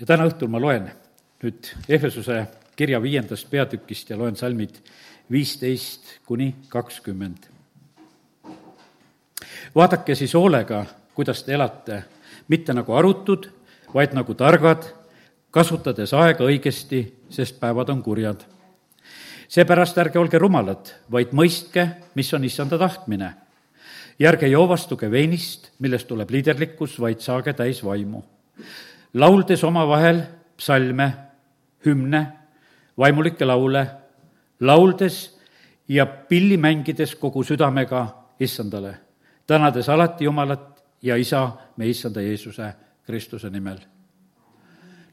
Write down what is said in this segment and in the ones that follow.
ja täna õhtul ma loen nüüd Ehvesuse kirja viiendast peatükist ja loen salmid viisteist kuni kakskümmend. vaadake siis hoolega, kuidas te elate, mitte nagu arutud, vaid nagu targad, kasutades aega õigesti, sest päevad on kurjad. seepärast ärge olge rumalad, vaid mõistke, mis on issanda tahtmine. ja ärge joovastuge veinist, millest tuleb liiderlikkus, vaid saage täis vaimu. Lauldes omavahel psalme, hümne, vaimulikke laule, lauldes ja pilli mängides kogu südamega issandale, tänades alati Jumalat ja Isa, meie issanda Jeesuse Kristuse nimel.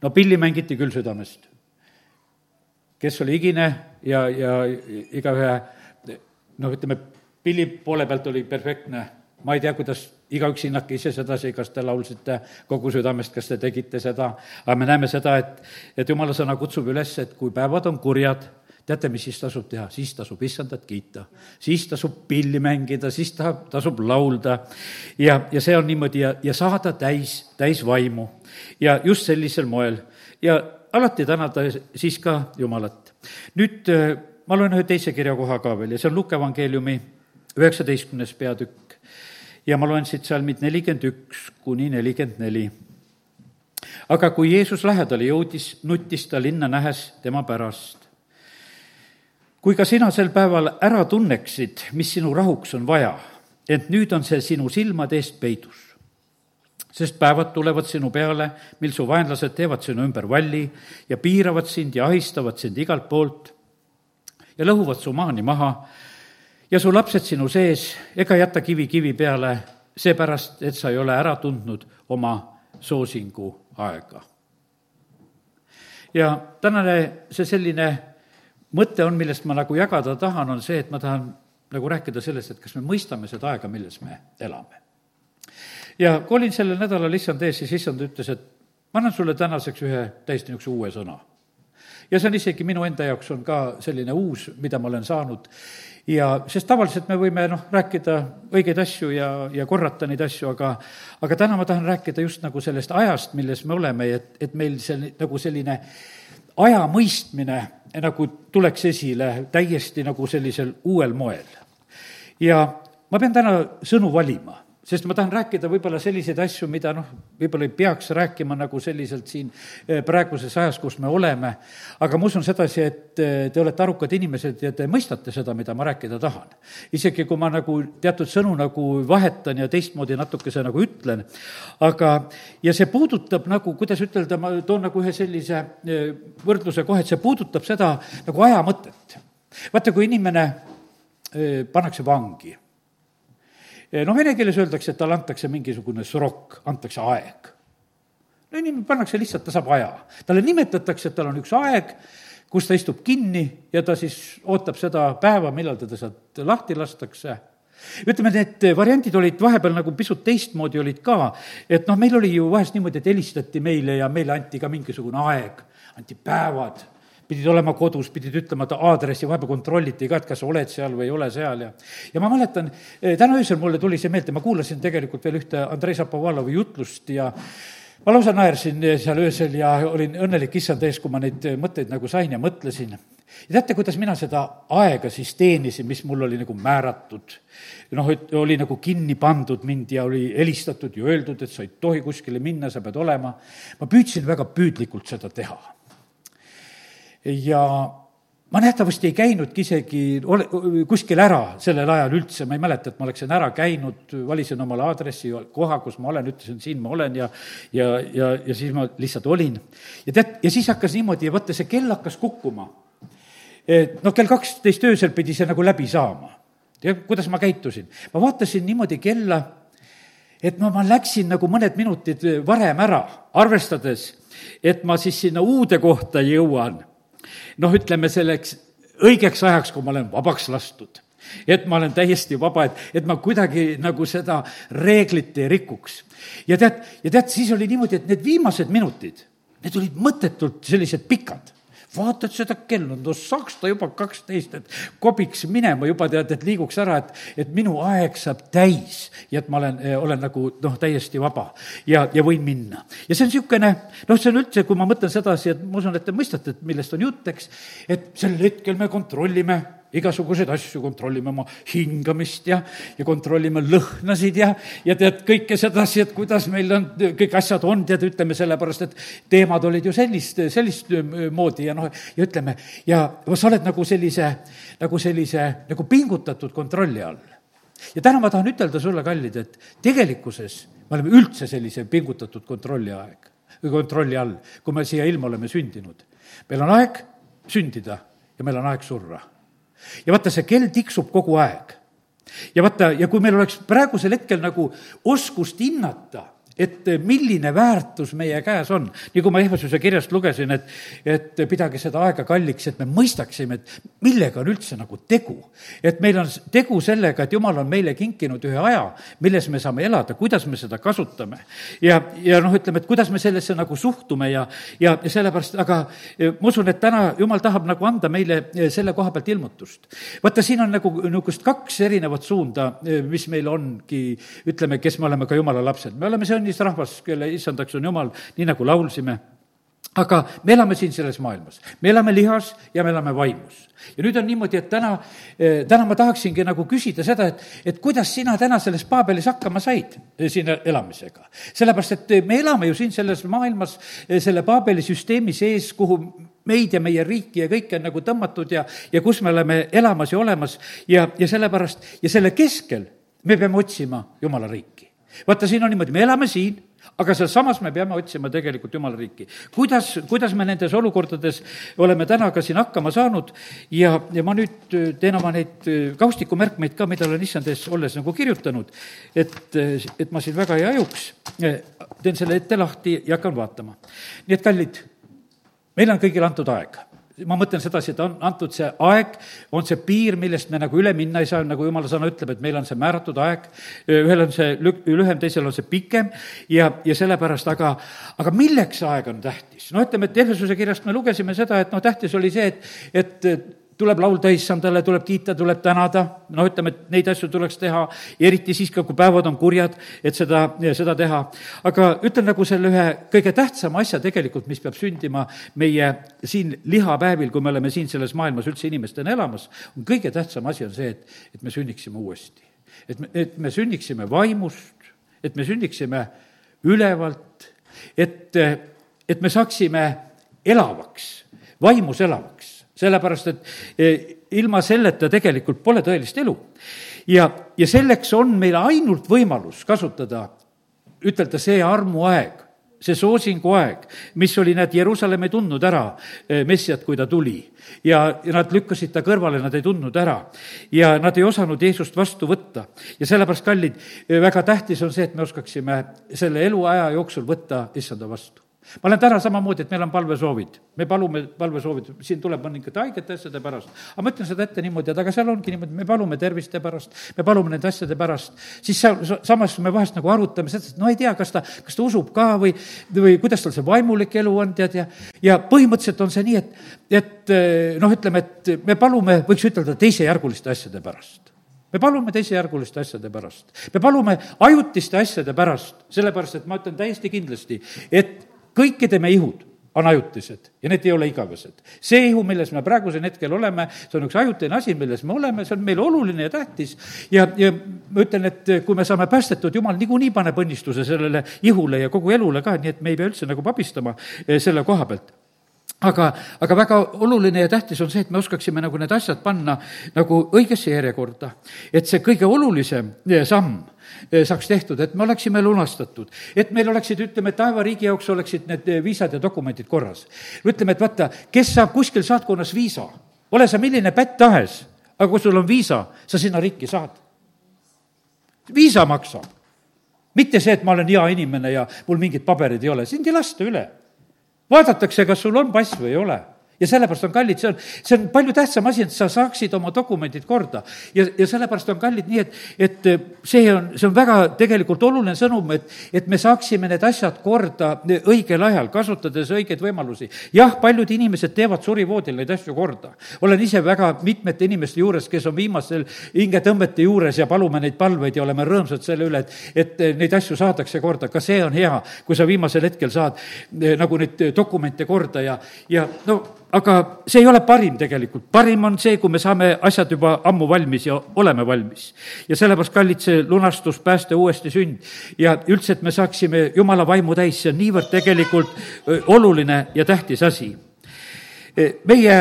no pilli mängiti küll südamest. kes oli higine ja, ja igaühe noh, ütleme, pilli poole pealt oli perfektne, ma ei tea, kuidas igaüks hinnake ise sedasi, kas te laulsite kogu südamest, kas te tegite seda, aga me näeme seda, et, et jumala sõna kutsub üles, et kui päevad on kurjad, teate, mis siis tasub teha, siis tasub issandat kiita, siis tasub pilli mängida, siis tahab, tasub laulda. Ja, ja see on niimoodi ja, ja saada täis, täis vaimu. Ja just sellisel moel. Ja alati tänada siis ka Jumalat. nüüd ma loen ühe teise kirjakoha ka veel ja see on Luke evangeeliumi üheksateistkümnes peatükk ja ma loen siit salmid nelikümmend üks kuni nelikümmend neli. aga kui Jeesus lähedale jõudis, nuttis ta linna nähes tema pärast. kui ka sina sel päeval ära tunneksid, mis sinu rahuks on vaja, ent nüüd on see sinu silmade eest peidus sest päevad tulevad sinu peale, mil su vaenlased teevad sinu ümber valli ja piiravad sind ja ahistavad sind igalt poolt ja lõhuvad su maani maha ja su lapsed sinu sees ega jäta kivi kivi peale, seepärast, et sa ei ole ära tundnud oma soosingu aega. ja tänane see selline mõte on, millest ma nagu jagada tahan, on see, et ma tahan nagu rääkida sellest, et kas me mõistame seda aega, milles me elame. ja kui olin sellel nädalal issand ees, siis issand ütles, et ma annan sulle tänaseks ühe täiesti niisuguse uue sõna. ja see on isegi minu enda jaoks on ka selline uus, mida ma olen saanud ja sest tavaliselt me võime noh, rääkida õigeid asju ja, ja korrata neid asju, aga aga täna ma tahan rääkida just nagu sellest ajast, milles me oleme, et, et meil see nagu selline aja mõistmine nagu tuleks esile täiesti nagu sellisel uuel moel. ja ma pean täna sõnu valima sest ma tahan rääkida võib-olla selliseid asju, mida noh, võib-olla ei peaks rääkima nagu selliselt siin eh, praeguses ajas, kus me oleme, aga ma usun sedasi, et eh, te olete arukad inimesed ja te mõistate seda, mida ma rääkida tahan. isegi kui ma nagu teatud sõnu nagu vahetan ja teistmoodi natukese nagu ütlen, aga ja see puudutab nagu, kuidas ütelda, ma toon nagu ühe sellise eh, võrdluse kohe, et see puudutab seda nagu aja mõtet. vaata, kui inimene pannakse vangi noh, vene keeles öeldakse, et talle antakse mingisugune srok, antakse aeg. no inimene pannakse lihtsalt, ta saab aja. talle nimetatakse, et tal on üks aeg, kus ta istub kinni ja ta siis ootab seda päeva, millal teda sealt lahti lastakse ütleme, need variandid olid vahepeal nagu pisut teistmoodi olid ka, et noh, meil oli ju vahest niimoodi, et helistati meile ja meile anti ka mingisugune aeg, anti päevad pidid olema kodus, pidid ütlema aadressi, vahepeal kontrolliti ka, et kas sa oled seal või ei ole seal ja ja ma mäletan, eh, täna öösel mulle tuli see meelde, ma kuulasin tegelikult veel ühte Andrei Šapovalovi jutlust ja ma lausa naersin seal öösel ja olin õnnelik issand ees, kui ma neid mõtteid nagu sain ja mõtlesin. ja teate, kuidas mina seda aega siis teenisin, mis mul oli nagu määratud? noh, et oli nagu kinni pandud mind ja oli helistatud ja öeldud, et sa ei tohi kuskile minna, sa pead olema. ma püüdsin väga püüdlikult seda teha ja ma nähtavasti ei käinudki isegi ole, kuskil ära sellel ajal üldse, ma ei mäleta, et ma oleksin ära käinud, valisin omale aadressi, koha, kus ma olen, ütlesin, siin ma olen ja ja, ja, ja siis ma lihtsalt olin. ja tead, ja siis hakkas niimoodi, vaata, see kell hakkas kukkuma. noh, kell kaksteist öösel pidi see nagu läbi saama. ja kuidas ma käitusin? ma vaatasin niimoodi kella, et no ma läksin nagu mõned minutid varem ära, arvestades, et ma siis sinna uude kohta jõuan noh, ütleme selleks õigeks ajaks, kui ma olen vabaks lastud et ma olen täiesti vaba, et, et ma kuidagi nagu seda reeglit ei rikuks. ja tead, ja tead, siis oli niimoodi, et need viimased minutid, need olid mõttetult sellised pikad vaatad seda kella, no saaks ta juba kaksteist, et kobiks minema juba tead, et liiguks ära, et, et minu aeg saab täis ja et ma olen, olen nagu noh, täiesti vaba ja, ja võin minna. ja see on niisugune, noh, see on üldse, kui ma mõtlen sedasi, et ma usun, et te mõistate, et millest on jutt, eks, et sel hetkel me kontrollime igasuguseid asju, kontrollime oma hingamist ja, ja kontrollime lõhnasid ja, ja tead, kõike sedasi, et kuidas meil on, kõik asjad on, tead, ütleme sellepärast, et teemad olid ju sellist, sellist moodi ja noh, ja ütleme, ja sa oled nagu sellise, nagu sellise, nagu pingutatud kontrolli all. ja täna ma tahan ütelda sulle, kallid, et tegelikkuses me oleme üldse sellise pingutatud kontrolli aeg või kontrolli all, kui me siia ilma oleme sündinud. meil on aeg sündida ja meil on aeg surra ja vaata, see kell tiksub kogu aeg. ja vaata, ja kui meil oleks praegusel hetkel nagu oskust hinnata et milline väärtus meie käes on. nii kui ma Ehvasuse kirjast lugesin, et, et pidage seda aega kalliks, et me mõistaksime, et millega on üldse nagu tegu. et meil on tegu sellega, et Jumal on meile kinkinud ühe aja, milles me saame elada, kuidas me seda kasutame. ja, ja noh, ütleme, et kuidas me sellesse nagu suhtume ja, ja, sellepärast, aga e, ma usun, et täna Jumal tahab nagu anda meile e, selle koha pealt ilmutust. vaata, siin on nagu niisugust kaks erinevat suunda, mis meil ongi, ütleme, kes me oleme ka Jumala lapsed. me oleme, see on õnnis rahvas, kelle issandaks on Jumal, nii nagu laulsime aga me elame siin selles maailmas, me elame lihas ja me elame vaimus. ja nüüd on niimoodi, et täna, eh, täna ma tahaksingi nagu küsida seda, et, et kuidas sina täna selles Paabelis hakkama said eh, siin elamisega. sellepärast, et eh, me elame ju siin selles maailmas selle Paabeli süsteemi sees, kuhu meid ja meie riiki ja kõike on nagu tõmmatud ja, ja kus me oleme elamas ja olemas ja, ja sellepärast, ja selle keskel me peame otsima Jumala riiki vaata, siin on niimoodi, me elame siin, aga sealsamas me peame otsima tegelikult Jumala riiki. kuidas, kuidas me nendes olukordades oleme täna ka siin hakkama saanud ja, ja ma nüüd äh, teen oma neid äh, kaustikumärkmeid ka, mida olen issand ees olles nagu kirjutanud, et, äh, et ma siin väga ei hajuks, teen selle ette lahti ja hakkan vaatama. nii et kallid, meile on kõigile antud aeg ma mõtlen sedasi, et on antud see aeg, on see piir, millest me nagu üle minna ei saa, nagu jumala sõna ütleb, et meil on see määratud aeg, ühel on see lük-, lühem, teisel on see pikem ja, ja sellepärast, aga, aga milleks see aeg on tähtis? no ütleme, et Efesuse kirjast me lugesime seda, et noh, tähtis oli see, et, et tuleb laulda issandale, tuleb kiita, tuleb tänada, noh, ütleme, et neid asju tuleks teha, eriti siis ka, kui päevad on kurjad, et seda, seda teha. aga ütlen nagu selle ühe kõige tähtsama asja tegelikult, mis peab sündima meie siin lihapäevil, kui me oleme siin selles maailmas üldse inimestena elamas, on kõige tähtsam asi on see, et, et me sünniksime uuesti. et me, et me sünniksime vaimust, et me sünniksime ülevalt, et, et me saaksime elavaks, vaimus elavaks sellepärast et e, ilma selleta tegelikult pole tõelist elu. ja, ja selleks on meil ainult võimalus kasutada, ütelda see armuaeg, see soosinguaeg, mis oli, näed, Jeruusalemm ei tundnud ära e, Messiat, kui ta tuli. ja, ja nad lükkasid ta kõrvale, nad ei tundnud ära. ja nad ei osanud Jeesust vastu võtta. ja sellepärast, kallid, e, väga tähtis on see, et me oskaksime selle eluaja jooksul võtta issanda vastu ma olen täna samamoodi, et meil on palvesoovid, me palume palvesoovid, siin tuleb mõningate haigete asjade pärast, aga ma ütlen seda ette niimoodi, et aga seal ongi niimoodi, me palume terviste pärast, me palume nende asjade pärast, siis sa, samas me vahest nagu arutame seda, et no ei tea, kas ta, kas ta usub ka või, või kuidas tal see vaimulik elu on, tead, ja, ja põhimõtteliselt on see nii, et, et noh, ütleme, et me palume, võiks ütelda, teisejärguliste asjade pärast. Me palume teisejärguliste asjade pärast, me palume ajutiste asjade pärast, sellepärast et ma ütlen täiesti kindlasti, et kõikide meie ihud on ajutised ja need ei ole igavesed. see ihu, milles me praegusel hetkel oleme, see on üks ajutine asi, milles me oleme, see on meile oluline ja tähtis ja, ja ma ütlen, et kui me saame päästetud, jumal niikuinii paneb õnnistuse sellele ihule ja kogu elule ka, nii et me ei pea üldse nagu pabistama eh, selle koha pealt aga, aga väga oluline ja tähtis on see, et me oskaksime nagu need asjad panna nagu õigesse järjekorda. et see kõige olulisem samm saaks tehtud, et me oleksime lunastatud, et meil oleksid, ütleme, taevariigi jaoks oleksid need eh, viisad ja dokumendid korras. ütleme, et vaata, kes saab kuskil saatkonnas viisa, ole sa milline pätt tahes, aga kui sul on viisa, sa sinna riiki saad. viisa maksab. mitte see, et ma olen hea inimene ja mul mingeid pabereid ei ole, sind ei lasta üle. vaadatakse, kas sul on pass või ei ole ja sellepärast on kallid, see on, see on palju tähtsam asi, et sa saaksid oma dokumendid korda. ja, ja sellepärast on kallid nii, et, et see on, see on väga tegelikult oluline sõnum, et, et me saaksime need asjad korda õigel ajal, kasutades õigeid võimalusi. jah, paljud inimesed teevad surivoodil neid asju korda. olen ise väga mitmete inimeste juures, kes on viimastel hingetõmbete juures ja palume neid palveid ja oleme rõõmsad selle üle, et, et neid asju saadakse korda, ka see on hea, kui sa viimasel hetkel saad eh, nagu neid dokumente korda ja, ja no aga see ei ole parim tegelikult, parim on see, kui me saame asjad juba ammu valmis ja oleme valmis. ja sellepärast, kallid, see lunastus, pääste, uuesti sünd ja üldse, et me saaksime jumala vaimu täis, see on niivõrd tegelikult oluline ja tähtis asi. meie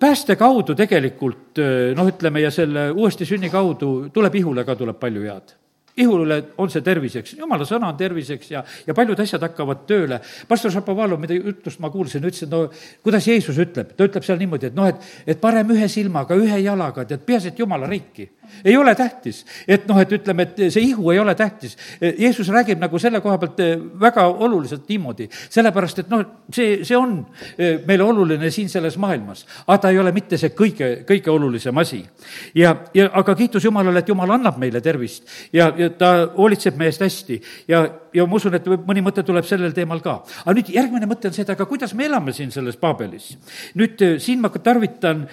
pääste kaudu tegelikult noh, ütleme ja selle uuesti sünni kaudu tuleb ihule ka, tuleb palju head ihule on see terviseks, jumala sõna on terviseks ja, ja paljud asjad hakkavad tööle. pastor Šapovalov, mida jutlust ma kuulsin, ütles, et no kuidas Jeesus ütleb, ta ütleb seal niimoodi, et noh, et, et parem ühe silmaga, ühe jalaga, tead, peaasi, et jumala riiki ei ole tähtis, et noh, et ütleme, et see ihu ei ole tähtis. Jeesus räägib nagu selle koha pealt eh, väga oluliselt niimoodi, sellepärast et noh, see, see on eh, meile oluline siin selles maailmas, aga ta ei ole mitte see kõige, kõige olulisem asi. ja, ja aga kiitus Jumalale, et Jumal annab meile tervist ja, ja ta hoolitseb meie eest hästi ja, ja ma usun, et mõni mõte tuleb sellel teemal ka. aga nüüd järgmine mõte on see, et aga kuidas me elame siin selles Paabelis? nüüd eh, siin ma tarvitan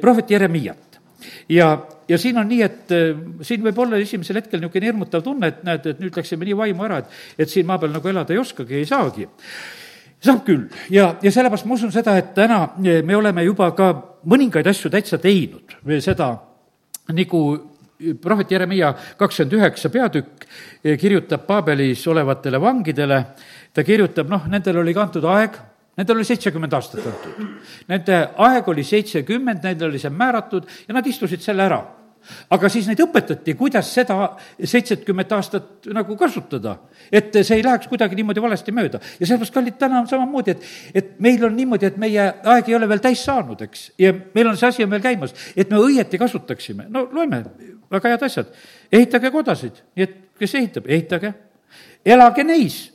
prohvet Jeremiat ja, ja siin on nii, et äh, siin võib olla esimesel hetkel niisugune hirmutav tunne, et näed, et nüüd läksime nii vaimu ära, et, et siin maa peal nagu elada ei oskagi, ei saagi. saab küll ja, ja sellepärast ma usun seda, et täna äh, me oleme juba ka mõningaid asju täitsa teinud, seda nagu prohvet Jeremiah kakskümmend üheksa peatükk äh, kirjutab Paabelis olevatele vangidele, ta kirjutab, noh, nendel oli kantud aeg Nendel oli seitsekümmend aastat antud. Nende aeg oli seitsekümmend, nendel oli see määratud ja nad istusid selle ära aga siis neid õpetati, kuidas seda seitsekümmend aastat nagu kasutada. et see ei läheks kuidagi niimoodi valesti mööda. ja sellepärast, kallid, täna on samamoodi, et, et meil on niimoodi, et meie aeg ei ole veel täis saanud, eks. ja meil on see asi on veel käimas, et me õieti kasutaksime. no loeme, väga head asjad. ehitage kodasid, nii et kes ehitab, ehitage. elage neis.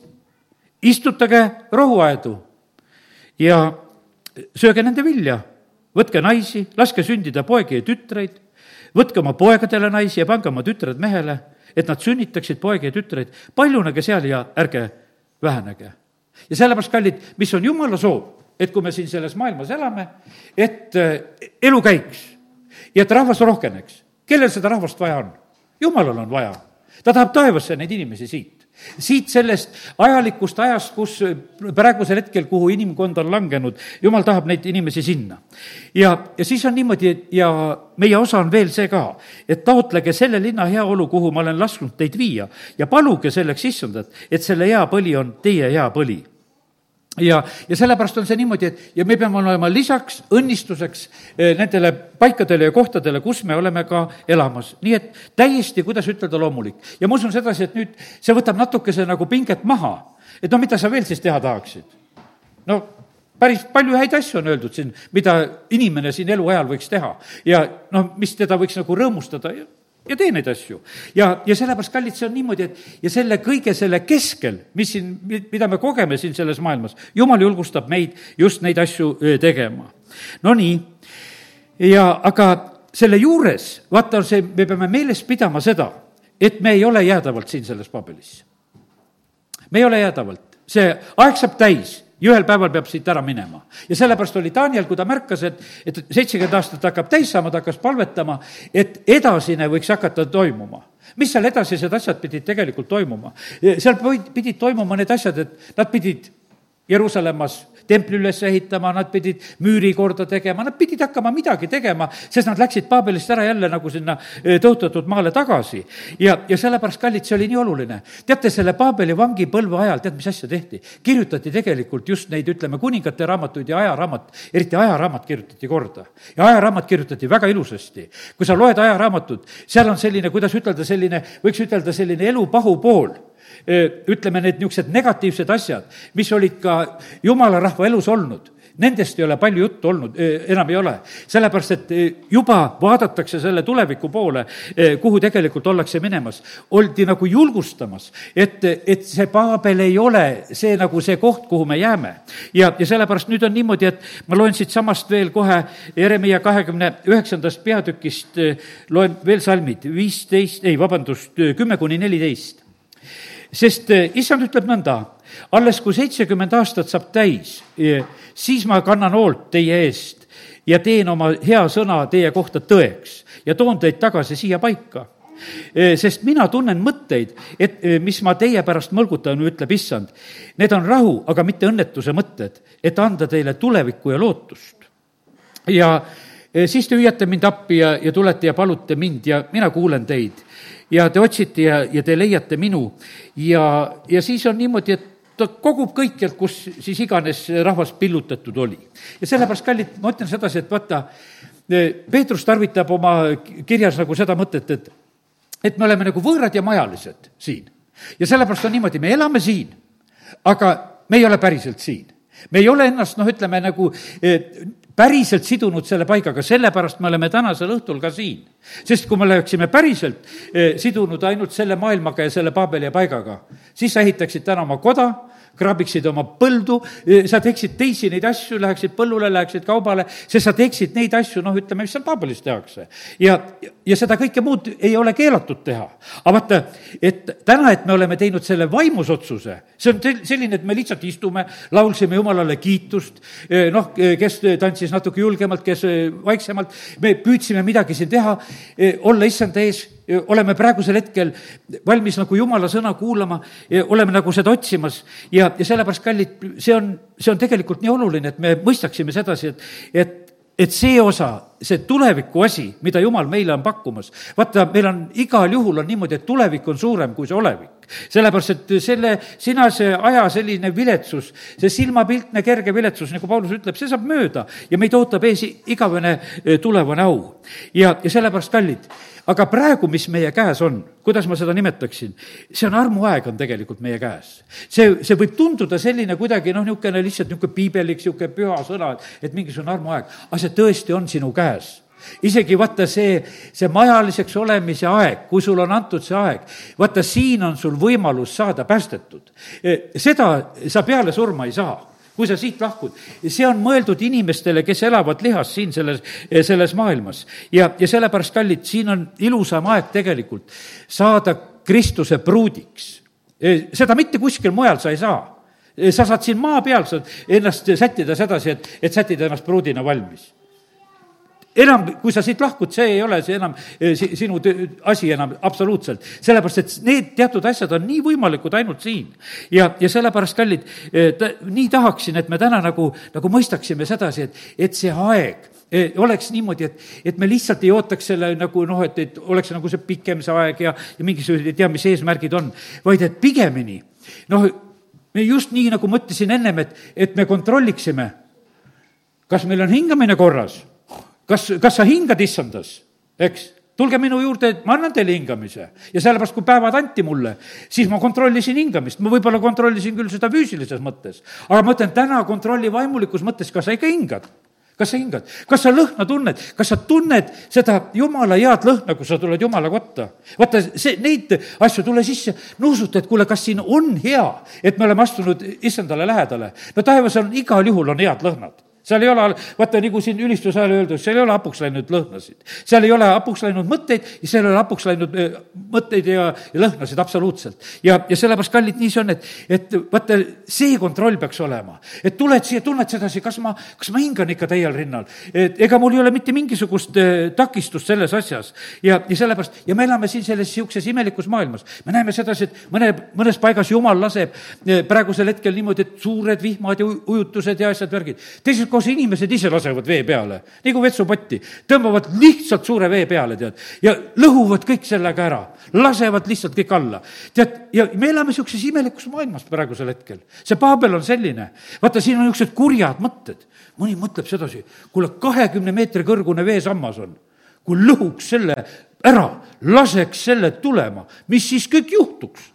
istutage rohuaedu ja sööge nende vilja, võtke naisi, laske sündida poegi ja tütreid, võtke oma poegadele naisi ja pange oma tütred mehele, et nad sünnitaksid poegi ja tütreid, paljunege seal ja ärge vähenege. ja sellepärast, kallid, mis on jumala soov, et kui me siin selles maailmas elame, et eh, elu käiks ja et rahvas rohkeneks. Kellel seda rahvast vaja on? jumalal on vaja. ta tahab taevasse neid inimesi siit siit sellest ajalikust ajast, kus praegusel hetkel, kuhu inimkond on langenud, jumal tahab neid inimesi sinna. ja, ja siis on niimoodi, ja meie osa on veel see ka, et taotlege selle linna heaolu, kuhu ma olen lasknud teid viia ja paluge selleks issandat, et selle hea põli on teie hea põli ja, ja sellepärast on see niimoodi, et ja me peame olema lisaks õnnistuseks eh, nendele paikadele ja kohtadele, kus me oleme ka elamas. nii et täiesti, kuidas ütelda, loomulik. ja ma usun sedasi, et nüüd see võtab natukese nagu pinget maha. et no mida sa veel siis teha tahaksid? no päris palju häid asju on öeldud siin, mida inimene siin eluajal võiks teha ja noh, mis teda võiks nagu rõõmustada ja tee neid asju. ja, ja sellepärast, kallid, see on niimoodi, et ja selle kõige selle keskel, mis siin, mida me kogeme siin selles maailmas, jumal julgustab meid just neid asju tegema. Nonii, ja aga selle juures, vaata, see, me peame meeles pidama seda, et me ei ole jäädavalt siin selles pabelis. me ei ole jäädavalt, see aeg saab täis ja ühel päeval peab siit ära minema. ja sellepärast oli Daniel, kui ta märkas, et, et seitsekümmend aastat hakkab täis saama, ta hakkas palvetama, et edasine võiks hakata toimuma mis seal edasised asjad pidid tegelikult toimuma? seal pidid toimuma need asjad, et nad pidid Jeruusalemmas templi üles ehitama, nad pidid müüri korda tegema, nad pidid hakkama midagi tegema, sest nad läksid Paabelist ära jälle nagu sinna tõotatud maale tagasi. ja, ja sellepärast, kallid, see oli nii oluline. teate, selle Paabeli vangipõlve ajal, tead, mis asja tehti? kirjutati tegelikult just neid, ütleme, kuningate raamatuid ja ajaraamat, eriti ajaraamat kirjutati korda. ja ajaraamat kirjutati väga ilusasti. kui sa loed ajaraamatut, seal on selline, kuidas ütelda, selline, võiks ütelda, selline elu pahupool ütleme, need niisugused negatiivsed asjad, mis olid ka jumala rahva elus olnud Nendest ei ole palju juttu olnud, enam ei ole. sellepärast, et juba vaadatakse selle tuleviku poole, kuhu tegelikult ollakse minemas. oldi nagu julgustamas, et, et see Paabel ei ole see nagu see koht, kuhu me jääme. ja, ja sellepärast nüüd on niimoodi, et ma loen siitsamast veel kohe Jeremiah kahekümne üheksandast peatükist, loen veel salmid, viisteist, ei, vabandust, kümme kuni neliteist sest issand ütleb nõnda, alles kui seitsekümmend aastat saab täis, siis ma kannan hoolt teie eest ja teen oma hea sõna teie kohta tõeks ja toon teid tagasi siia paika sest mina tunnen mõtteid, et mis ma teie pärast mõlgutan, ütleb issand. Need on rahu, aga mitte õnnetuse mõtted, et anda teile tulevikku ja lootust. ja siis te hüüate mind appi ja, ja tulete ja palute mind ja mina kuulen teid. Ja te otsite ja, ja te leiate minu ja, ja siis on niimoodi, et ta kogub kõikjalt, kus siis iganes rahvas pillutatud oli. ja sellepärast, kallid, ma ütlen sedasi, et vaata, Peetrus tarvitab oma kirjas nagu seda mõtet, et, et me oleme nagu võõrad ja majalised siin. ja sellepärast on niimoodi, me elame siin, aga me ei ole päriselt siin me ei ole ennast, noh, ütleme nagu päriselt sidunud selle paigaga, sellepärast me oleme tänasel õhtul ka siin. sest kui me oleksime päriselt sidunud ainult selle maailmaga ja selle Paabeli paigaga, siis sa ehitaksid täna oma koda, kraabiksid oma põldu, sa teeksid teisi neid asju, läheksid põllule, läheksid kaubale, sest sa teeksid neid asju, noh, ütleme, mis seal Paabelis tehakse. ja, ja seda kõike muud ei ole keelatud teha. aga vaata, et täna, et me oleme teinud selle vaimus otsuse, see on selline, et me lihtsalt istume, laulsime Jumalale kiitust, noh, kes tantsis natuke julgemalt, kes vaiksemalt, me püüdsime midagi siin teha, olla issanda ees oleme praegusel hetkel valmis nagu jumala sõna kuulama, oleme nagu seda otsimas. Ja, ja sellepärast, kallid, see on, see on tegelikult nii oluline, et me mõistaksime sedasi, et, et et see osa, see tuleviku asi, mida Jumal meile on pakkumas, vaata, meil on igal juhul on niimoodi, et tulevik on suurem kui see olevik sellepärast, et selle sinase aja selline viletsus, see silmapiltne kerge viletsus, nagu Paulus ütleb, see saab mööda ja meid ootab ees igavene tulevane au. ja, ja sellepärast, kallid, aga praegu, mis meie käes on, kuidas ma seda nimetaksin, see on armuaeg on tegelikult meie käes. see, see võib tunduda selline kuidagi noh, niisugune lihtsalt niisugune piibellik, niisugune püha sõna, et mingisugune armuaeg, aga see tõesti on sinu käes isegi vaata see, see majaliseks olemise aeg, kui sul on antud see aeg, vaata siin on sul võimalus saada päästetud. seda sa peale surma ei saa kui sa siit lahkud. see on mõeldud inimestele, kes elavad lihas siin selles, selles maailmas. ja, ja sellepärast, kallid, siin on ilusam aeg tegelikult saada Kristuse pruudiks. seda mitte kuskil mujal sa ei saa. sa saad siin maa peal, saad ennast sättida sedasi, et, et sättida ennast pruudina valmis enam, kui sa siit lahkud, see ei ole see enam eh, si, sinu asi enam absoluutselt. sellepärast, et need teatud asjad on nii võimalikud ainult siin. ja, ja sellepärast, kallid, eh, nii tahaksin, et me täna nagu, nagu mõistaksime sedasi, et, et see aeg eh, oleks niimoodi, et, et me lihtsalt ei ootaks selle nagu noh, et, et oleks nagu see pikem see aeg ja, ja mingisugused ei tea, mis eesmärgid on, vaid et pigemini noh, me just nii, nagu mõtlesin ennem, et, et me kontrolliksime, kas meil on hingamine korras kas, kas sa hingad issandas, eks? tulge minu juurde, ma annan teile hingamise. ja sellepärast, kui päevad anti mulle, siis ma kontrollisin hingamist, ma võib-olla kontrollisin küll seda füüsilises mõttes, aga ma ütlen täna kontrolli vaimulikus mõttes, kas sa ikka hingad kas sa hingad, kas sa lõhna tunned, kas sa tunned seda jumala head lõhna, kui sa tuled jumala kotta? vaata, see, neid asju tule sisse, nuusuta, et kuule, kas siin on hea, et me oleme astunud issandale lähedale. no taevas on, igal juhul on head lõhnad seal ei ole, vaata nagu siin ülistuse ajal öeldud, seal ei ole hapuks läinud lõhnasid. seal ei ole hapuks läinud mõtteid ja seal ei ole hapuks läinud äh, mõtteid ja, ja lõhnasid absoluutselt. ja, ja sellepärast, kallid, nii see on, et, et vaata, see kontroll peaks olema. et tuled siia, tunned sedasi, kas ma, kas ma hingan ikka täiel rinnal. et ega mul ei ole mitte mingisugust äh, takistust selles asjas. ja, ja sellepärast, ja me elame siin selles niisuguses imelikus maailmas. me näeme sedasi, et mõne, mõnes paigas jumal laseb äh, praegusel hetkel niimoodi, et suured vihmad ja ujutused ja asjad, värgid. teiselt koos inimesed ise lasevad vee peale, nagu vetsupotti, tõmbavad lihtsalt suure vee peale, tead, ja lõhuvad kõik sellega ära, lasevad lihtsalt kõik alla. tead, ja me elame niisuguses imelikus maailmas praegusel hetkel. see Paabel on selline, vaata, siin on niisugused kurjad mõtted. mõni mõtleb sedasi, kuule, kahekümne meetri kõrgune veesammas on, kui lõhuks selle ära, laseks selle tulema, mis siis kõik juhtuks?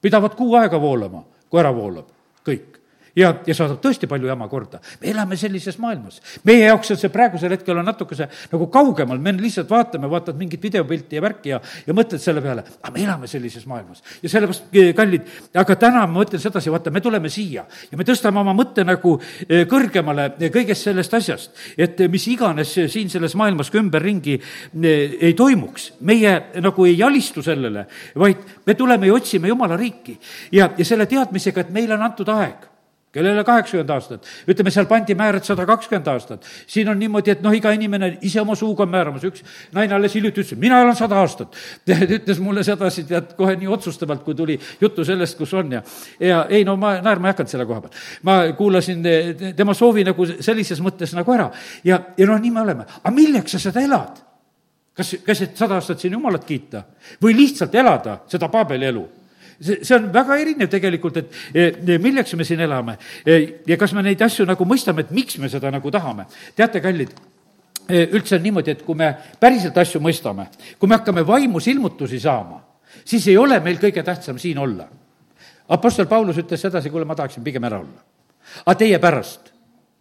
pidavad kuu aega voolama, kui ära voolab kõik ja, ja saadab tõesti palju jama korda. me elame sellises maailmas. meie jaoks on see praegusel hetkel on natukese nagu kaugemal, me lihtsalt vaatame, vaatad mingit videopilti ja värki ja, ja mõtled selle peale, aga me elame sellises maailmas. ja sellepärast, eh, kallid, aga täna ma mõtlen sedasi, vaata, me tuleme siia ja me tõstame oma mõtte nagu eh, kõrgemale eh, kõigest sellest asjast, et mis iganes siin selles maailmas ka ümberringi ei toimuks. meie nagu ei alistu sellele, vaid me tuleme ja otsime Jumala riiki ja, ja selle teadmisega, et meile on antud aeg kellele kaheksakümmend aastat, ütleme, seal pandi määr, et sada kakskümmend aastat. siin on niimoodi, et noh, iga inimene ise oma suuga on määramas, üks naine alles hiljuti ütles, mina elan sada aastat. ütles mulle sedasi, tead, kohe nii otsustavalt, kui tuli juttu sellest, kus on ja, ja ei no ma naerma ei hakanud selle koha peal. ma kuulasin tema soovi nagu sellises mõttes nagu ära ja, ja noh, nii me oleme. aga milleks sa seda elad? kas, kas et sada aastat siin Jumalat kiita või lihtsalt elada seda Paabeli elu? See, see on väga erinev tegelikult, et e, milleks me siin elame e, ja kas me neid asju nagu mõistame, et miks me seda nagu tahame. teate, kallid, e, üldse on niimoodi, et kui me päriselt asju mõistame, kui me hakkame vaimus ilmutusi saama, siis ei ole meil kõige tähtsam siin olla. Apostel Paulus ütles sedasi, kuule, ma tahaksin pigem ära olla. aga teie pärast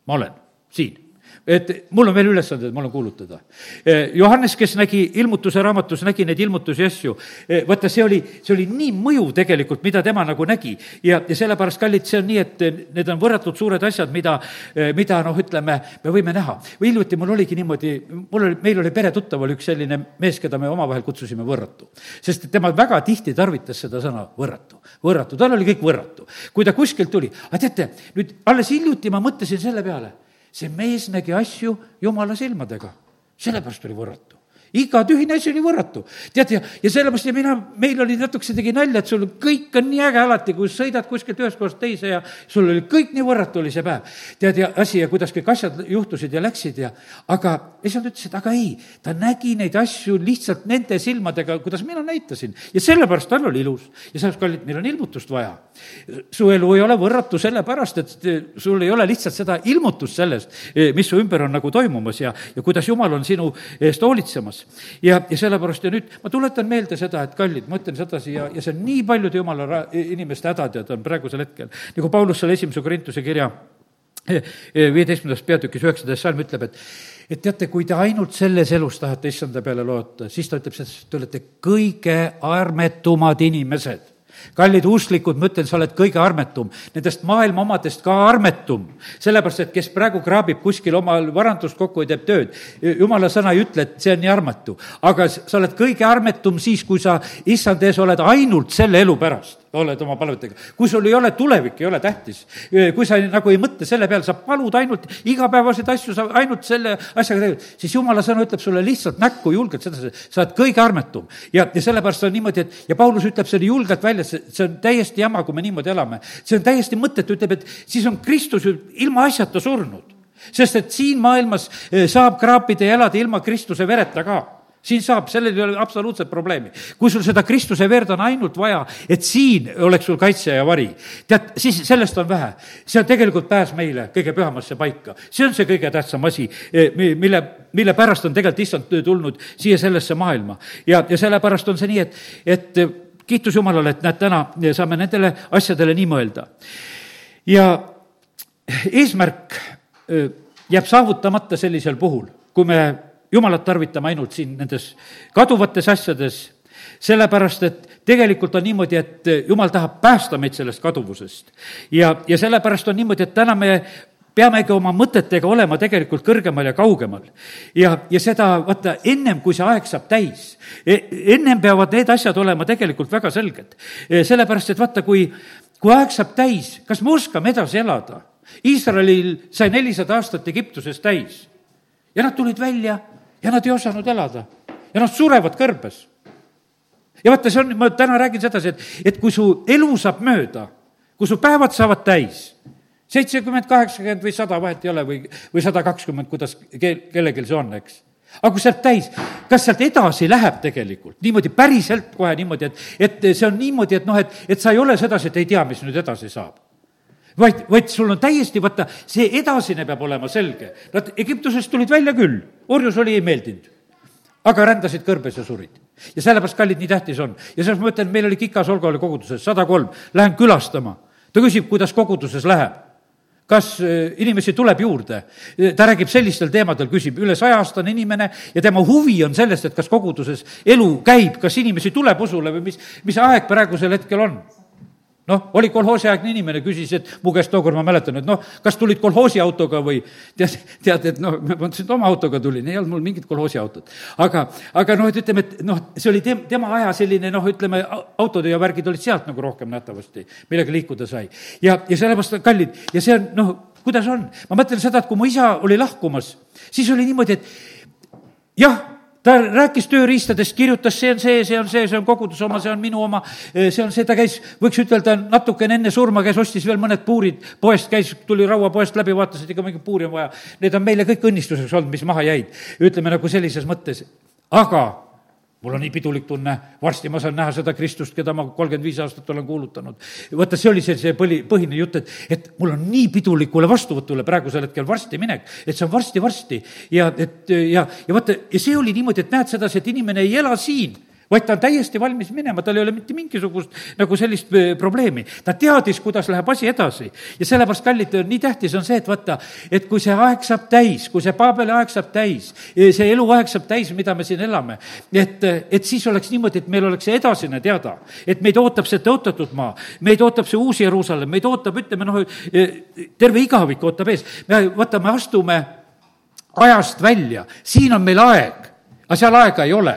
ma olen siin et mul on veel ülesanded, mul on kuulutada. Eh, Johannes, kes nägi ilmutuse raamatus, nägi neid ilmutusi asju, eh, vaata, see oli, see oli nii mõjuv tegelikult, mida tema nagu nägi. ja, ja sellepärast, kallid, see on nii, et need on võrratult suured asjad, mida, eh, mida noh, ütleme, me võime näha. või hiljuti mul oligi niimoodi, mul oli, meil oli peretuttaval üks selline mees, keda me omavahel kutsusime võrratu. sest tema väga tihti tarvitas seda sõna võrratu, võrratu, tal oli kõik võrratu. kui ta kuskilt tuli, aga teate, nüüd alles hiljuti ma mõtlesin selle peale see mees nägi asju jumala silmadega, sellepärast oli võrratu iga tühine asi oli võrratu. tead, ja, ja sellepärast ja mina, meil oli natukese tegi nalja, et sul kõik on nii äge alati, kui sõidad kuskilt ühest kohast teise ja sul oli kõik nii võrratu oli see päev. tead, ja asi ja kuidas kõik asjad juhtusid ja läksid ja, aga isand ütles, et aga ei, ta nägi neid asju lihtsalt nende silmadega, kuidas mina näitasin. ja sellepärast tal oli ilus. ja sellepärast, kallid, meil on ilmutust vaja. su elu ei ole võrratu sellepärast, et sul ei ole lihtsalt seda ilmutust sellest, mis su ümber on nagu toimumas ja, ja kuidas Jumal on sinu eest hoolitsemas ja, ja sellepärast ja nüüd ma tuletan meelde seda, et kallid, ma ütlen sedasi ja, ja see on nii paljude jumala ra-, inimeste hädatead on praegusel hetkel, nagu Paulus selle esimese Korintuse kirja eh, eh, viieteistkümnendas peatükis üheksateist salm ütleb, et et teate, kui te ainult selles elus tahate issanda peale loota, siis ta ütleb, et te olete kõige armetumad inimesed kallid usklikud, ma ütlen, sa oled kõige armetum, nendest maailma omadest ka armetum. sellepärast, et kes praegu kraabib kuskil omal varandust kokku ja teeb tööd, jumala sõna ei ütle, et see on nii armatu. aga sa oled kõige armetum siis, kui sa issand ees oled ainult selle elu pärast oled oma palvetega. kui sul ei ole tulevik, ei ole tähtis. kui sa nagu ei mõtle selle peale, sa palud ainult igapäevaseid asju, sa ainult selle asjaga tegeled, siis jumala sõna ütleb sulle lihtsalt näkku julgelt sedasi, sa oled kõige armetum. ja, ja sellepärast on niimoodi, et ja Paulus ütleb selle julgelt välja, see, see on täiesti jama, kui me niimoodi elame. see on täiesti mõttetu, ütleb, et siis on Kristus ju ilma asjata surnud sest et siin maailmas eh, saab kraapida ja elada ilma Kristuse vereta ka siin saab, sellel ei ole absoluutset probleemi. kui sul seda Kristuse verd on ainult vaja, et siin oleks sul kaitse ja vari, tead, siis sellest on vähe. see on tegelikult pääs meile kõige pühamasse paika. see on see kõige tähtsam asi, e, mille, mille pärast on tegelikult issand tulnud siia sellesse maailma. ja, ja sellepärast on see nii, et, et kiitus Jumalale, et näed, täna saame nendele asjadele nii mõelda. ja eesmärk e, jääb saavutamata sellisel puhul, kui me jumalat tarvitame ainult siin nendes kaduvates asjades, sellepärast et tegelikult on niimoodi, et jumal tahab päästa meid sellest kaduvusest. ja, ja sellepärast on niimoodi, et täna me peamegi oma mõtetega olema tegelikult kõrgemal ja kaugemal. ja, ja seda, vaata, ennem kui see aeg saab täis, e, ennem peavad need asjad olema tegelikult väga selged. E, sellepärast, et vaata, kui, kui aeg saab täis, kas me oskame edasi elada? Iisraelil sai nelisada aastat Egiptuses täis ja nad tulid välja ja nad ei osanud elada. Ja nad surevad kõrbes. ja vaata, see on, ma täna räägin sedasi, et, et kui su elu saab mööda, kui su päevad saavad täis, seitsekümmend, kaheksakümmend või sada, vahet ei ole, või, või sada kakskümmend, kuidas keel, kellelgi see on, eks. Aga kui sealt täis, kas sealt edasi läheb tegelikult? Niimoodi päriselt kohe niimoodi, et, et see on niimoodi, et noh, et, et sa ei ole sedasi, et ei tea, mis nüüd edasi saab vaid, vaid sul on täiesti, vaata, see edasine peab olema selge. Nad Egiptusest tulid välja küll, orjus oli, ei meeldinud. aga rändasid kõrbes ja surid. ja sellepärast, kallid, nii tähtis on. ja selles ma ütlen, meil oli Kikas Olga oli koguduses, sada kolm, lähen külastama. ta küsib, kuidas koguduses läheb. kas äh, inimesi tuleb juurde. ta räägib sellistel teemadel, küsib üle saja-aastane inimene ja tema huvi on sellest, et kas koguduses elu käib, kas inimesi tuleb usule või mis, mis aeg praegusel hetkel on noh, oli kolhoosiaegne inimene, küsis, et mu käest tookord ma mäletan, et noh, kas tulid kolhoosiautoga või tead, tead, et noh, ma mõtlesin, et oma autoga tulin, ei olnud mul mingit kolhoosiautot. aga, aga noh, et ütleme, et noh, see oli tem-, tema aja selline noh, ütleme, autod ja värgid olid sealt nagu rohkem nähtavasti, millega liikuda sai. ja, ja sellepärast kallid ja see on noh, kuidas on, ma mõtlen seda, et kui mu isa oli lahkumas, siis oli niimoodi, et jah ta rääkis tööriistadest, kirjutas, see on see, see on see, see on koguduse oma, see on minu oma, see on see, ta käis, võiks ütelda, natukene enne surma käis, ostis veel mõned puurid poest, käis, tuli rauapoest läbi, vaatas, et ikka mingit puuri on vaja. Need on meile kõik õnnistuseks olnud, mis maha jäid, ütleme nagu sellises mõttes. aga mul on nii pidulik tunne, varsti ma saan näha seda Kristust, keda ma kolmkümmend viis aastat olen kuulutanud. vaata, see oli see, see põli, põhine jutt, et, et mul on nii pidulikule vastuvõtule praegusel hetkel varsti minek, et see on varsti-varsti ja et ja, ja vaata, ja see oli niimoodi, et näed sedasi, et inimene ei ela siin vaid ta on täiesti valmis minema, tal ei ole mitte mingisugust nagu sellist äh, probleemi. ta teadis, kuidas läheb asi edasi. ja sellepärast, kallid, nii tähtis on see, et vaata, et kui see aeg saab täis, kui see Paabeli aeg saab täis, see eluaeg saab täis, mida me siin elame, et, et siis oleks niimoodi, et meil oleks see edasine teada. et meid ootab see tõotatud maa, meid ootab see uus Jeruusalemm, meid ootab, ütleme noh, terve igavik ootab ees. me, vaata, me astume ajast välja, siin on meil aeg, aga seal aega ei ole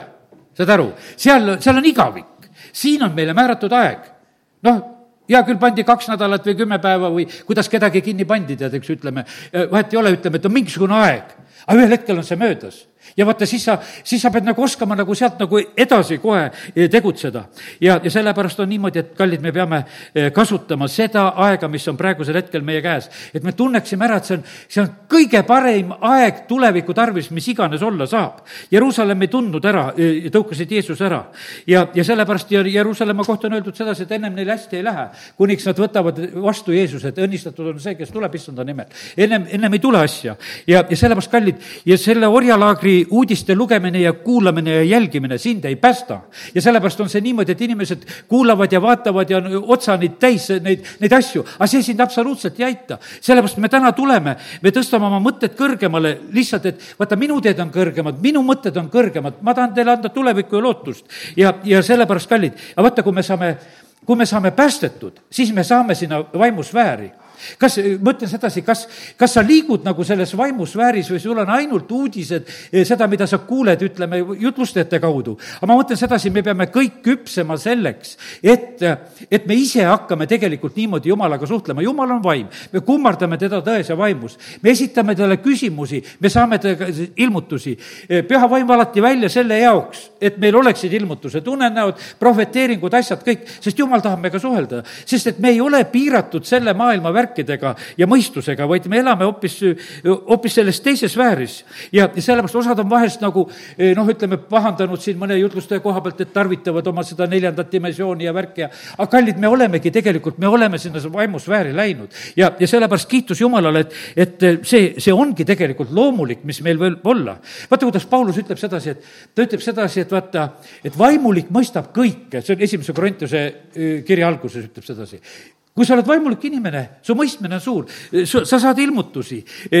saad aru, seal, seal on igavik, siin on meile määratud aeg. noh, hea küll, pandi kaks nädalat või kümme päeva või kuidas kedagi kinni pandi, tead, eks ütleme, vahet ei ole, ütleme, et on mingisugune aeg, aga ühel hetkel on see möödas ja vaata, siis sa, siis sa pead nagu oskama nagu sealt nagu edasi kohe eh, tegutseda. ja, ja sellepärast on niimoodi, et kallid, me peame eh, kasutama seda aega, mis on praegusel hetkel meie käes. et me tunneksime ära, et see on, see on kõige parem aeg tuleviku tarvis, mis iganes olla saab. Jeruusalemm ei tundnud ära, eh, tõukasid Jeesus ära. ja, ja sellepärast Jeruusalemma kohta on öeldud sedasi, et ennem neil hästi ei lähe, kuniks nad võtavad vastu Jeesuse, et õnnistatud on see, kes tuleb issanda nimel. ennem, ennem ei tule asja. ja, ja sellepärast, kallid, ja selle orjalaagri uudiste lugemine ja kuulamine ja jälgimine sind ei päästa. ja sellepärast on see niimoodi, et inimesed kuulavad ja vaatavad ja on otsani täis neid, neid asju, aga see sind absoluutselt ei aita. sellepärast me täna tuleme, me tõstame oma mõtted kõrgemale lihtsalt, et vaata, minu teed on kõrgemad, minu mõtted on kõrgemad, ma tahan teile anda tulevikku ja lootust. ja, ja sellepärast, kallid, aga vaata, kui me saame kui me saame päästetud, siis me saame sinna vaimusfääri kas, ma ütlen sedasi, kas, kas sa liigud nagu selles vaimusfääris või sul on ainult uudised, eh, seda, mida sa kuuled, ütleme, jutlustajate kaudu. aga ma mõtlen sedasi, me peame kõik küpsema selleks, et, et me ise hakkame tegelikult niimoodi Jumalaga suhtlema, Jumal on vaim, me kummardame teda tões ja vaimus, me esitame talle küsimusi, me saame temaga ilmutusi. Eh, püha vaim valati välja selle jaoks, et meil oleksid ilmutused, unenäod, prohveteeringud, asjad, kõik, sest Jumal tahab meiega suhelda, sest et me ei ole piiratud selle maailma värk, märkidega ja mõistusega, vaid me elame hoopis, hoopis selles teises sfääris. ja, ja sellepärast osad on vahest nagu eh, noh, ütleme, pahandanud siin mõne jutlustaja koha pealt, et tarvitavad oma seda neljandat dimensiooni ja värki ja aga kallid, me olemegi tegelikult, me oleme sinna vaimusfääri läinud. ja, ja sellepärast kiitus Jumalale, et, et see, see ongi tegelikult loomulik, mis meil võib olla. vaata, kuidas Paulus ütleb sedasi, et ta ütleb sedasi, et vaata, et vaimulik mõistab kõike, see on esimese Korintuse eh, kirja alguses ütleb sedasi kui sa oled vaimulik inimene, su mõistmine on suur, sa saad ilmutusi,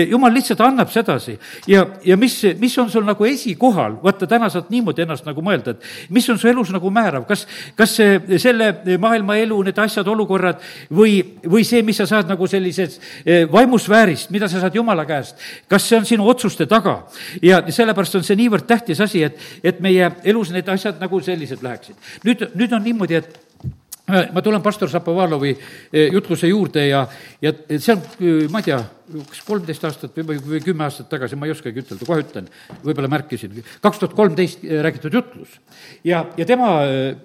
jumal lihtsalt annab sedasi. Ja, ja mis, mis on sul nagu esikohal, vaata, täna saad niimoodi ennast nagu mõelda, et mis on su elus nagu määrav, kas, kas see, selle maailma elu, need asjad, olukorrad või, või see, mis sa saad nagu sellisest eh, vaimusfäärist, mida sa saad Jumala käest, kas see on sinu otsuste taga? ja sellepärast on see niivõrd tähtis asi, et, et meie elus need asjad nagu sellised läheksid. nüüd, nüüd on niimoodi, et ma tulen pastor Šapovalovi eh, jutluse juurde ja, ja see on, eh, ma ei tea, kas kolmteist aastat või, või kümme aastat tagasi, ma ei oskagi ütelda, kohe ütlen, võib-olla märkisin, kaks tuhat kolmteist eh, räägitud jutlus. ja, ja tema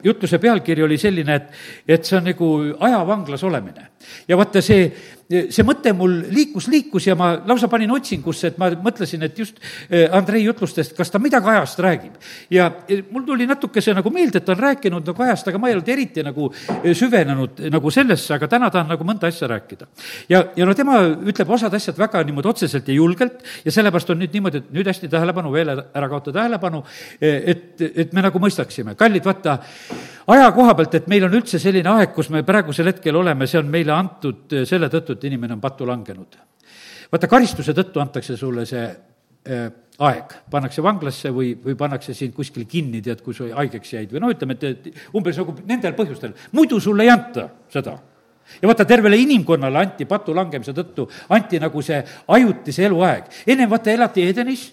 jutluse pealkiri oli selline, et, et see on nagu ajavanglas olemine. ja vaata, see, see mõte mul liikus, liikus ja ma lausa panin otsingusse, et ma mõtlesin, et just eh, Andrei jutlustest, kas ta midagi ajast räägib. ja mul tuli natukese nagu meelde, et ta on rääkinud nagu ajast, aga ma ei olnud eriti nagu süvenenud nagu sellesse, aga täna tahan nagu mõnda asja rääkida. ja, ja no tema ütleb osade mõned asjad väga niimoodi otseselt ja julgelt ja sellepärast on nüüd niimoodi, et nüüd hästi tähelepanu, veel ära kaota tähelepanu, et, et me nagu mõistaksime. kallid, vaata, aja koha pealt, et meil on üldse selline aeg, kus me praegusel hetkel oleme, see on meile antud selle tõttu, et inimene on pattu langenud. vaata, karistuse tõttu antakse sulle see äh, aeg, pannakse vanglasse või, või pannakse sind kuskile kinni, tead, kui sa haigeks jäid või noh, ütleme, et, et umbes nagu nendel põhjustel, muidu sulle ei anta seda ja vaata, tervele inimkonnale anti patu langemise tõttu, anti nagu see ajutise eluaeg. ennem vaata elati Edenis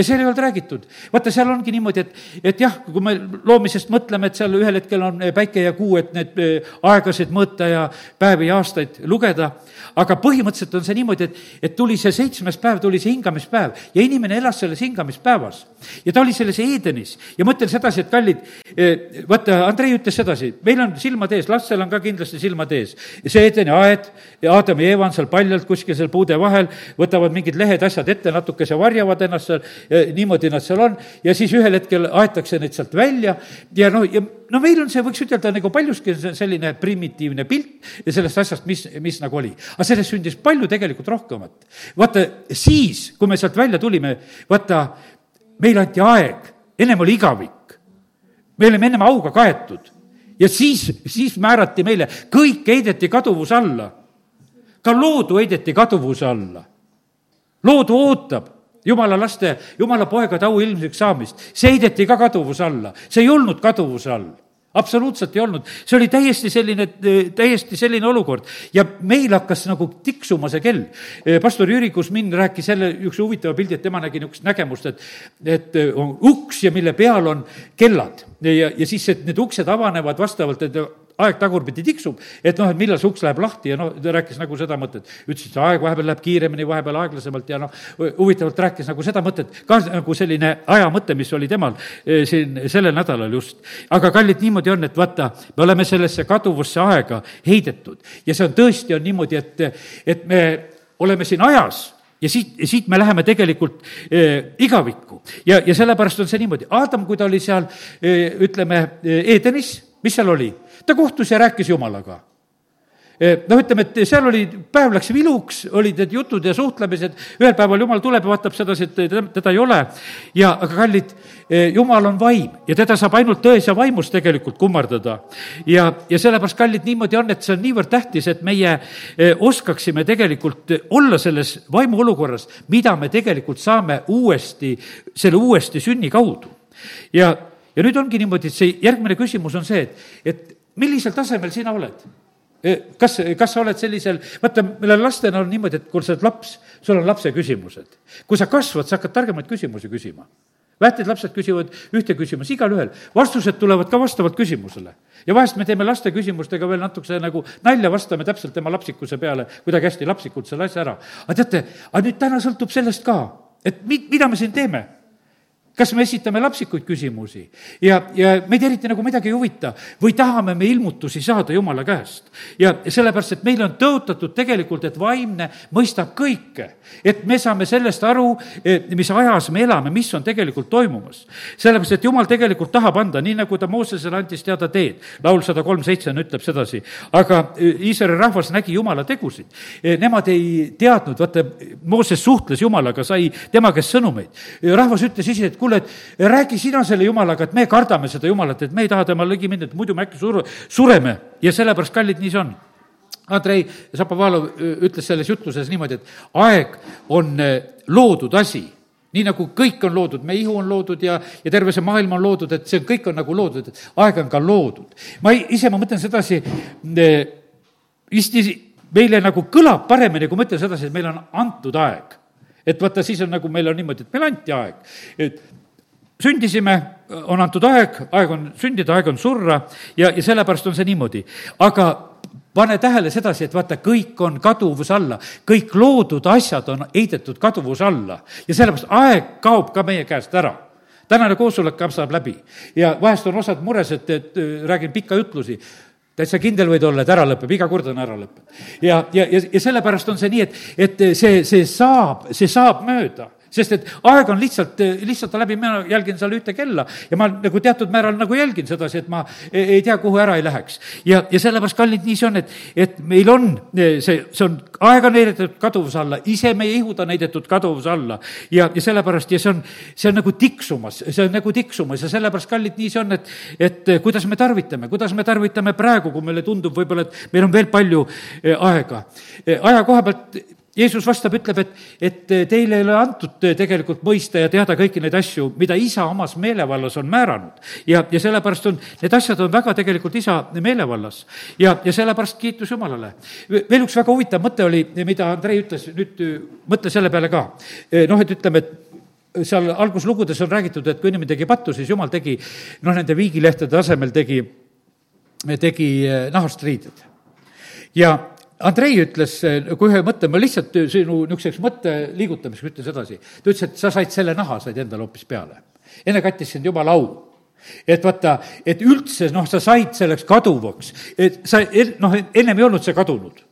ja seal ei olnud räägitud. vaata, seal ongi niimoodi, et, et jah, kui me loomisest mõtleme, et seal ühel hetkel on päike ja kuu, et need eh, aegasid mõõta ja päevi ja aastaid lugeda, aga põhimõtteliselt on see niimoodi, et, et tuli see seitsmes päev, tuli see hingamispäev ja inimene elas selles hingamispäevas. ja ta oli selles Edenis ja mõtlen sedasi, et kallid, eh, vaata, Andrei ütles sedasi, meil on silmad ees, lastel on ka kindlasti silmad ees. see Edeni aed Aadam ja Eeva on seal paljalt kuskil seal puude vahel, võtavad mingid lehed, asjad ette natukese, varjavad ennast seal niimoodi nad seal on ja siis ühel hetkel aetakse neid sealt välja ja noh, ja no meil on see, võiks ütelda, nagu paljuski selline primitiivne pilt sellest asjast, mis, mis nagu oli. aga sellest sündis palju tegelikult rohkemat. vaata, siis, kui me sealt välja tulime, vaata, meile anti aeg, ennem oli igavik. me olime ennem auga kaetud ja siis, siis määrati meile, kõik heideti kaduvuse alla. ka loodu heideti kaduvuse alla. loodu ootab jumala laste, jumala poegade auilmseks saamist, see heideti ka kaduvuse alla, see ei olnud kaduvuse all. Absoluutselt ei olnud, see oli täiesti selline, täiesti selline olukord. Ja meil hakkas nagu tiksuma see kell. pastor Jüri Kusmin rääkis jälle niisuguse huvitava pildi, et tema nägi niisugust nägemust, et, et on uks ja mille peal on kellad. Ja, ja siis, need uksed avanevad vastavalt, et aeg tagurpidi tiksub, et noh, et millal see uks läheb lahti ja noh, ta rääkis nagu seda mõtet. ütles, et aeg vahepeal läheb kiiremini, vahepeal aeglasemalt ja noh, huvitavalt rääkis nagu seda mõtet, ka nagu selline aja mõte, mis oli temal eh, siin sellel nädalal just. aga kallid, niimoodi on, et vaata, me oleme sellesse kaduvusse aega heidetud ja see on tõesti, on niimoodi, et, et me oleme siin ajas ja siit, siit me läheme tegelikult eh, igavikku ja, ja sellepärast on see niimoodi. Aadam, kui ta oli seal eh, ütleme, Edenis, mis seal oli? Ta kohtus ja rääkis Jumalaga noh, ütleme, et seal oli, päev läks viluks, olid need jutud ja suhtlemised, ühel päeval jumal tuleb ja vaatab sedasi, et teda, teda ei ole. ja, aga kallid, jumal on vaim ja teda saab ainult tões ja vaimus tegelikult kummardada. ja, ja sellepärast, kallid, niimoodi on, et see on niivõrd tähtis, et meie oskaksime tegelikult olla selles vaimuolukorras, mida me tegelikult saame uuesti, selle uuesti sünni kaudu. ja, ja nüüd ongi niimoodi, et see järgmine küsimus on see, et, et millisel tasemel sina oled? Eh, kas, kas sa oled sellisel, vaata, meil lastena on niimoodi, et kui sa oled laps, sul on lapse küsimused. kui sa kasvad, sa hakkad targemaid küsimusi küsima. väetid lapsed küsivad ühte küsimust, igalühel. vastused tulevad ka vastavalt küsimusele. ja vahest me teeme laste küsimustega veel natukese nagu nalja, vastame täpselt tema lapsikuse peale, kuidagi hästi lapsikult selle asja ära. aga teate, aga nüüd täna sõltub sellest ka, et mi-, mida me siin teeme kas me esitame lapsikuid küsimusi ja, ja meid eriti nagu midagi ei huvita või tahame me ilmutusi saada Jumala käest. ja sellepärast, et meile on tõotatud tegelikult, et vaimne mõistab kõike. et me saame sellest aru, mis ajas me elame, mis on tegelikult toimumas. sellepärast, et Jumal tegelikult tahab anda, nii nagu ta Moosesele andis teada teed. laul sada kolm seitse ütleb sedasi, aga Iisraeli rahvas nägi Jumala tegusid. Nemad ei teadnud, vaata, Mooses suhtles Jumalaga, sai tema käest sõnumeid. rahvas ütles ise, et kuule, et räägi sina selle jumalaga, et me kardame seda jumalat, et me ei taha tema ligi minna, et muidu me äkki sur-, sureme ja sellepärast, kallid, nii see on. Andrei Zapovalov ütles selles jutluses niimoodi, et aeg on loodud asi nii nagu kõik on loodud, meie ihu on loodud ja, ja terve see maailm on loodud, et see kõik on nagu loodud, et aeg on ka loodud. ma ise, ma mõtlen sedasi, vist meile nagu kõlab paremini, kui ma ütlen sedasi, et meile on antud aeg. Et vaata, siis on nagu, meil on niimoodi, et meile anti aeg. et sündisime, on antud aeg, aeg on sündida, aeg on surra ja, ja sellepärast on see niimoodi. aga pane tähele sedasi, et vaata, kõik on kaduvuse alla, kõik loodud asjad on heidetud kaduvuse alla. Ja sellepärast aeg kaob ka meie käest ära. Tänane koosolek saab läbi. Ja vahest on osad mures, et, et räägin pikka jutlusi täitsa kindel võid olla, et ära lõpeb, iga kord on ära lõppenud. ja, ja, ja, ja sellepärast on see nii, et, et see, see saab, see saab mööda sest et aeg on lihtsalt, lihtsalt läbi, mina jälgin seal ühte kella ja ma nagu teatud määral nagu jälgin sedasi, et ma ei, ei tea, kuhu ära ei läheks. ja, ja sellepärast, kallid, nii see on, et, et meil on see, see on, aeg on heidetud kaduvuse alla, ise meie ihud on heidetud kaduvuse alla. ja, ja sellepärast ja see on, see on nagu tiksumas, see on nagu tiksumas ja sellepärast, kallid, nii see on, et, et kuidas me tarvitame, kuidas me tarvitame praegu, kui meile tundub võib-olla, et meil on veel palju eh, aega. Eh, aja koha pealt Jeesus vastab, ütleb, et, et teile ei ole antud tegelikult mõista ja teada kõiki neid asju, mida isa omas meelevallas on määranud. ja, ja sellepärast on, need asjad on väga tegelikult isa meelevallas. ja, ja sellepärast kiitus Jumalale. veel üks väga huvitav mõte oli, mida Andrei ütles, nüüd mõtle selle peale ka. noh, et ütleme, et seal alguslugudes on räägitud, et kui inimene tegi pattu, siis jumal tegi noh, nende viigilehtede asemel tegi, tegi nahast riided. ja Andrei ütles nagu ühe mõtte, ma lihtsalt sinu niisuguseks mõtte liigutamiseks ütlen sedasi. ta ütles, et sa said selle naha, said endale hoopis peale. enne kattis sind jumala au et vaata, et üldse noh, sa said selleks kaduvaks, et sa noh, ennem ei olnud see kadunud.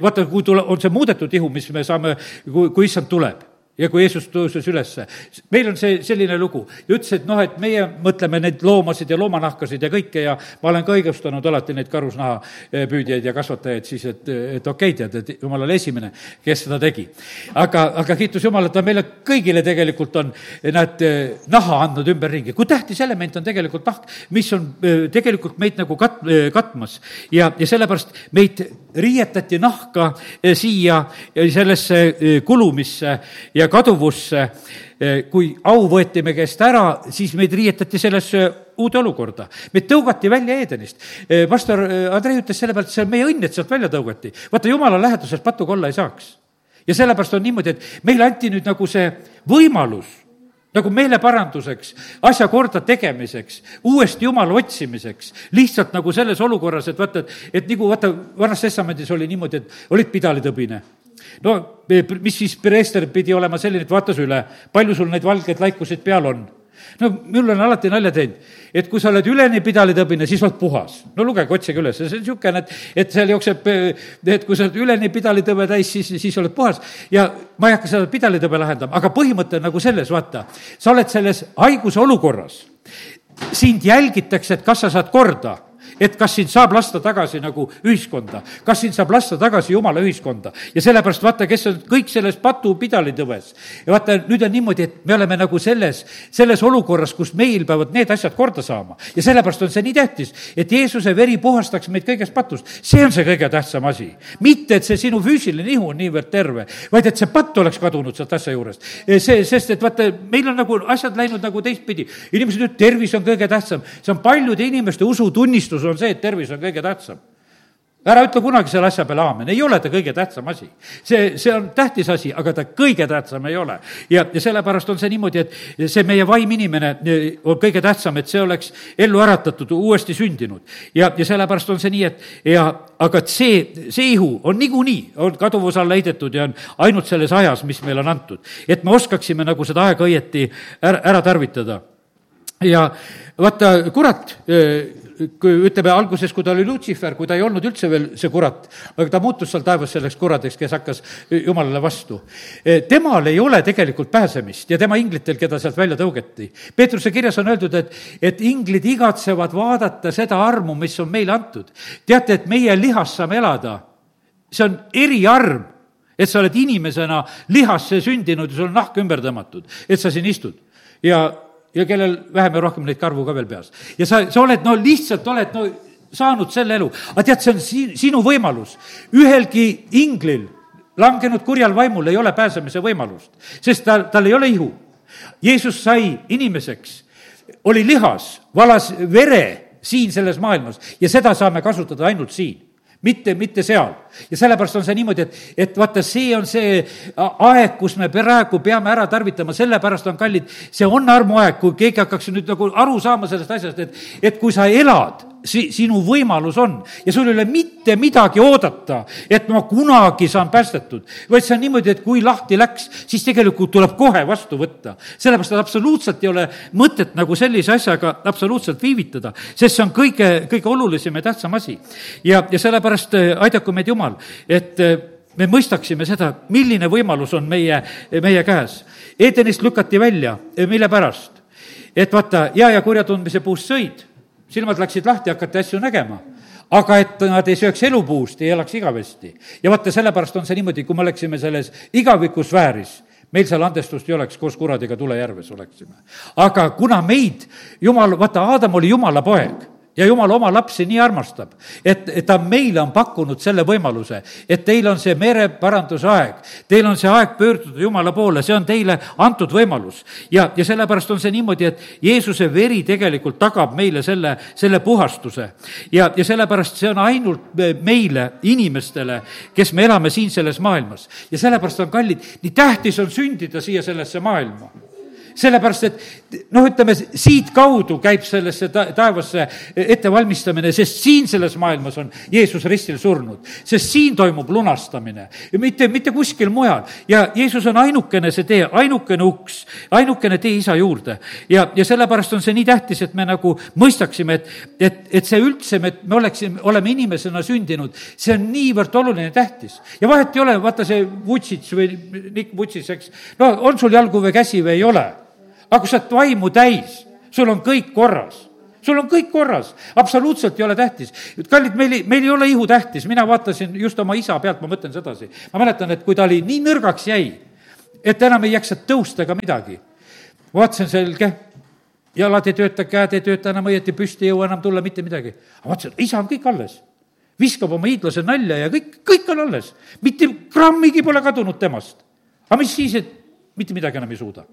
vaata, kui tule, on see muudetud ihu, mis me saame, kui, kui issand tuleb ja kui Jeesus tõusis ülesse. meil on see selline lugu ja ütles, et noh, et meie mõtleme neid loomasid ja loomanahkasid ja kõike ja ma olen ka õigustanud alati neid karusnahapüüdjaid ja kasvatajaid siis, et, et okei okay,, tead, et jumal oli esimene, kes seda tegi. aga, aga kiitus Jumalale, ta meile kõigile tegelikult on, näed, naha andnud ümberringi. kui tähtis element on tegelikult nahk, mis on tegelikult meid nagu kat-, katmas ja, ja sellepärast meid riietati nahka siia sellesse kulumisse ja kaduvusse. kui au võeti me käest ära, siis meid riietati sellesse uude olukorda. meid tõugati välja Edenist. pastor Andrei ütles selle pealt, see on meie õnn, et sealt välja tõugati. vaata, jumala läheduses patuga olla ei saaks. ja sellepärast on niimoodi, et meile anti nüüd nagu see võimalus nagu meeleparanduseks, asja korda tegemiseks, uuesti Jumala otsimiseks, lihtsalt nagu selles olukorras, et vaata, et, et nagu vaata, Vanas Testamendis oli niimoodi, et olid pidalitõbine no mis siis preester pidi olema selline, et vaatas üle, palju sul neid valgeid laikusid peal on no mul on alati nalja teinud, et kui sa oled üleni pidalitõbine, siis oled puhas. no lugege, otsige üles, see on niisugune, et, et seal jookseb, et kui sa oled üleni pidalitõbe täis, siis, siis oled puhas. ja ma ei hakka seda pidalitõbe lahendama, aga põhimõte on nagu selles, vaata, sa oled selles haiguse olukorras, sind jälgitakse, et kas sa saad korda et kas sind saab lasta tagasi nagu ühiskonda, kas sind saab lasta tagasi jumala ühiskonda. ja sellepärast vaata, kes on kõik selles patupidalitõves. ja vaata, nüüd on niimoodi, et me oleme nagu selles, selles olukorras, kus meil peavad need asjad korda saama. ja sellepärast on see nii tähtis, et Jeesuse veri puhastaks meid kõigest patust. see on see kõige tähtsam asi. mitte, et see sinu füüsiline ihu on niivõrd terve, vaid et see patt oleks kadunud sealt asja juurest. see, sest et vaata, meil on nagu asjad läinud nagu teistpidi. inimesed ütlevad, tervis on kõige tähtsam. see on paljude inimeste usutunnistus on see, et tervis on kõige tähtsam ära ütle kunagi selle asja peale aamen, ei ole ta kõige tähtsam asi. see, see on tähtis asi, aga ta kõige tähtsam ei ole. ja, ja sellepärast on see niimoodi, et see meie vaim inimene e, on kõige tähtsam, et see oleks ellu äratatud, uuesti sündinud. ja, ja sellepärast on see nii, et ja aga see, see ihu on niikuinii, on kaduvuse alla heidetud ja on ainult selles ajas, mis meile on antud. et me oskaksime nagu seda aega õieti ära, ära tarvitada. ja vaata, kurat kui ütleme alguses, kui ta oli Lutsifer, kui ta ei olnud üldse veel see kurat, aga ta muutus seal taevas selleks kuradeks, kes hakkas jumalale vastu. E, temal ei ole tegelikult pääsemist ja tema inglitel, keda sealt välja tõugeti. Peetruse kirjas on öeldud, et, et inglid igatsevad vaadata seda armu, mis on meile antud. teate, et meie lihas saame elada, see on eriarm et sa oled inimesena lihasse sündinud ja sul on nahk ümber tõmmatud, et sa siin istud. ja ja kellel vähem ja rohkem neid karvu ka veel peas. ja sa, sa oled, no lihtsalt oled, no saanud selle elu, aga tead, see on si-, sinu võimalus. ühelgi inglil, langenud kurjal vaimul ei ole pääsemise võimalust, sest ta, tal ei ole ihu. Jeesus sai inimeseks, oli lihas, valas vere siin selles maailmas ja seda saame kasutada ainult siin mitte, mitte seal. ja sellepärast on see niimoodi, et, et vaata, see on see aeg, kus me praegu peame ära tarvitama, sellepärast on kallid, see on armuaeg, kui keegi hakkaks nüüd nagu aru saama sellest asjast, et, et kui sa elad si-, sinu võimalus on ja sul ei ole mitte midagi oodata, et ma kunagi saan päästetud, vaid see on niimoodi, et kui lahti läks, siis tegelikult tuleb kohe vastu võtta. sellepärast, et absoluutselt ei ole mõtet nagu sellise asjaga absoluutselt viivitada, sest see on kõige, kõige olulisem ja tähtsam asi. ja, ja sellepärast äh, aidaku meid Jumal, et äh, me mõistaksime seda, milline võimalus on meie, meie käes. Edenist lükati välja, mille pärast? et vaata, hea ja kurja tundmise puust sõid, silmad läksid lahti, hakati asju nägema aga et nad ei sööks elupuust, ei elaks igavesti. ja vaata, sellepärast on see niimoodi, kui me oleksime selles igavikusfääris, meil seal andestust ei oleks, koos kuradiga tulejärves oleksime. aga kuna meid, jumal, vaata, Aadam oli jumala poeg ja jumal oma lapsi nii armastab, et, ta meile on pakkunud selle võimaluse, et teil on see mereparanduse aeg, teil on see aeg pöörduda Jumala poole, see on teile antud võimalus. ja, ja sellepärast on see niimoodi, et Jeesuse veri tegelikult tagab meile selle, selle puhastuse. ja, ja sellepärast see on ainult meile, inimestele, kes me elame siin selles maailmas. ja sellepärast on kallid, nii tähtis on sündida siia sellesse maailma sellepärast et noh, ütleme siitkaudu käib sellesse ta-, taevasse ettevalmistamine, sest siin selles maailmas on Jeesus ristil surnud. sest siin toimub lunastamine, mitte, mitte kuskil mujal. ja Jeesus on ainukene see tee, ainukene uks, ainukene tee isa juurde. ja, ja sellepärast on see nii tähtis, et me nagu mõistaksime, et, et, et see üldse, me, me oleksime, oleme inimesena sündinud, see on niivõrd oluline, tähtis. ja vahet ei ole, vaata see Vutsits või Nick Vutsits, eks, no on sul jalgu või käsi või ei ole kui sa oled vaimu täis, sul on kõik korras sul on kõik korras, absoluutselt ei ole tähtis. kallid, meil ei, meil ei ole ihu tähtis, mina vaatasin just oma isa pealt, ma mõtlen sedasi. ma mäletan, et kui ta oli nii nõrgaks jäi, et enam ei jaksa tõusta ega midagi. vaatasin selge, jalad ei tööta, käed ei tööta enam õieti, püsti ei jõua enam tulla, mitte midagi. aga vaatasin, isa on kõik alles. viskab oma hiidlase nalja ja kõik, kõik on alles. mitte grammigi pole kadunud temast. aga mis siis, et mitte midagi enam ei suuda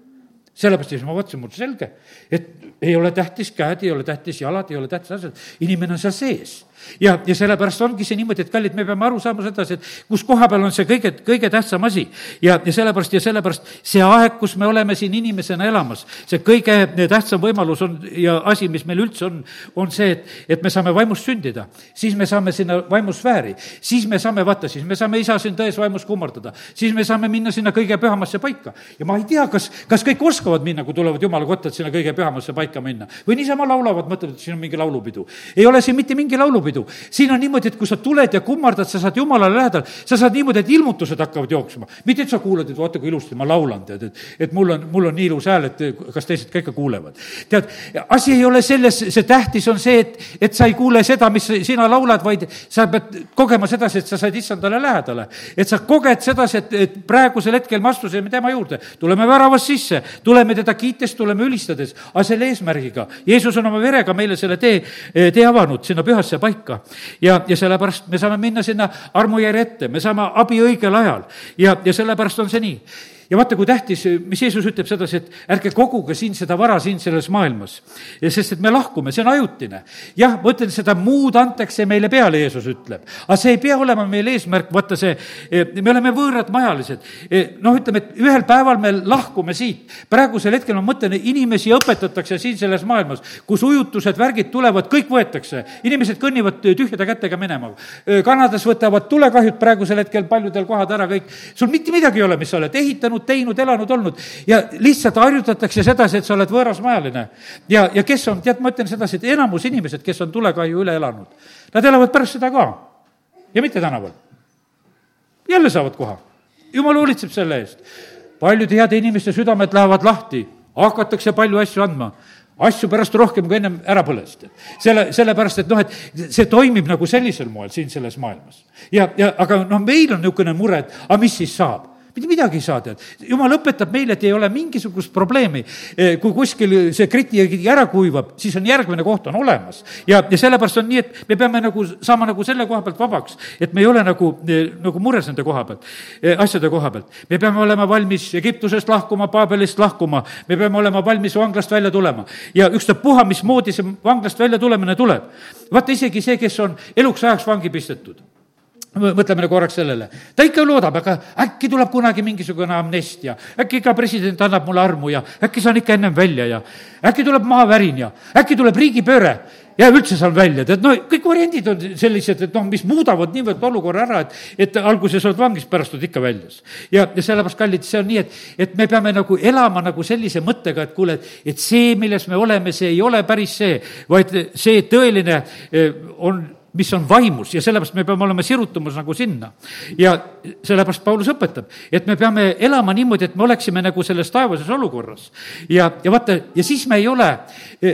sellepärast siis ma vaatasin, mul selge, et ei ole tähtis käed, ei ole tähtis jalad, ei ole tähtis asjad, inimene on seal sees ja, ja sellepärast ongi see niimoodi, et kallid, me peame aru saama sedasi, et kus koha peal on see kõige, kõige tähtsam asi. ja, ja sellepärast ja sellepärast see aeg, kus me oleme siin inimesena elamas, see kõige tähtsam võimalus on ja asi, mis meil üldse on, on see, et, et me saame vaimust sündida. siis me saame sinna vaimusfääri, siis me saame, vaata, siis me saame isa siin tões vaimus kummardada, siis me saame minna sinna kõige pühamasse paika. ja ma ei tea, kas, kas kõik oskavad minna, kui tulevad jumala kotta, et sinna kõige pühamasse paika minna. või niisama laulavad, mõtlevad, et siin on mingi laulupidu. ei ole siin mitte mingi laulupidu pidu. siin on niimoodi, et kui sa tuled ja kummardad, sa saad jumalale lähedal, sa saad niimoodi, et ilmutused hakkavad jooksma. mitte, et sa kuuled, et vaata, kui ilusti ma laulan, tead, et, et mul on, mul on nii ilus hääl, et kas teised ka ikka kuulevad. tead, asi ei ole selles, see tähtis on see, et, et sa ei kuule seda, mis sina laulad, vaid sa pead kogema sedasi, et sa said issandale lähedale. et sa koged sedasi, et, et praegusel hetkel me astusime tema juurde, tuleme väravast sisse, tuleme teda kiites, tuleme ülistades, aga selle eesmärgiga. Jeesus on oma verega meile selle tee, tee avanud sinna pühasse paika paika. ja, ja sellepärast me saame minna sinna armujärje ette, me saame abi õigel ajal ja, ja sellepärast on see nii ja vaata, kui tähtis, mis Jeesus ütleb sedasi, et ärge koguge siin seda vara siin selles maailmas. sest et me lahkume, see on ajutine. jah, ma ütlen, seda muud antakse meile peale, Jeesus ütleb. aga see ei pea olema meil eesmärk, vaata see, eh, me oleme võõrad majalised. Eh, noh, ütleme, et ühel päeval me lahkume siit. praegusel hetkel ma mõtlen, inimesi õpetatakse siin selles maailmas, kus ujutused, värgid tulevad, kõik võetakse. inimesed kõnnivad tühjade kätega minema. Eh, Kanadas võtavad tulekahjud praegusel hetkel paljudel kohad ära kõik. sul mitte midagi ei ole, mis sa oled ehitanud, teinud, teinud, elanud, olnud ja lihtsalt harjutatakse sedasi, et sa oled võõrasmajaline. ja, ja kes on, tead, ma ütlen sedasi, et enamus inimesed, kes on tulekahju üle elanud, nad elavad pärast seda ka ja mitte tänaval. jälle saavad koha. jumal hoolitseb selle eest. paljude heade inimeste südamed lähevad lahti, hakatakse palju asju andma asju pärast rohkem, kui ennem ära põles. selle, sellepärast, et noh, et see toimib nagu sellisel moel siin selles maailmas. ja, ja aga noh, meil on niisugune mure, et aga mis siis saab midagi ei saa, tead. jumal õpetab meile, et ei ole mingisugust probleemi. Eh, kui kuskil see kriti ära kuivab, siis on järgmine koht on olemas. ja, ja sellepärast on nii, et me peame nagu saama nagu selle koha pealt vabaks, et me ei ole nagu, eh, nagu mures nende koha pealt, eh, asjade koha pealt. me peame olema valmis Egiptusest lahkuma, Paabelist lahkuma, me peame olema valmis vanglast välja tulema. ja ükstapuha, mismoodi see vanglast välja tulemine tuleb. vaata isegi see, kes on eluks ajaks vangi pistetud mõtleme korraks sellele. ta ikka loodab, aga äkki tuleb kunagi mingisugune amnestia, äkki ikka president annab mulle armu ja äkki saan ikka ennem välja ja äkki tuleb maavärin ja äkki tuleb riigipööre ja üldse saan välja, tead, no kõik variandid on sellised, et noh, mis muudavad niivõrd olukorra ära, et, et alguses oled vangis, pärast oled ikka väljas. ja, ja sellepärast, kallid, see on nii, et, et me peame nagu elama nagu sellise mõttega, et kuule, et, see, milles me oleme, see ei ole päris see, vaid see tõeline eh, on mis on vaimus ja sellepärast me peame olema sirutumas nagu sinna. ja sellepärast Paulus õpetab, et me peame elama niimoodi, et me oleksime nagu selles taevases olukorras. ja, ja vaata, ja siis me ei ole,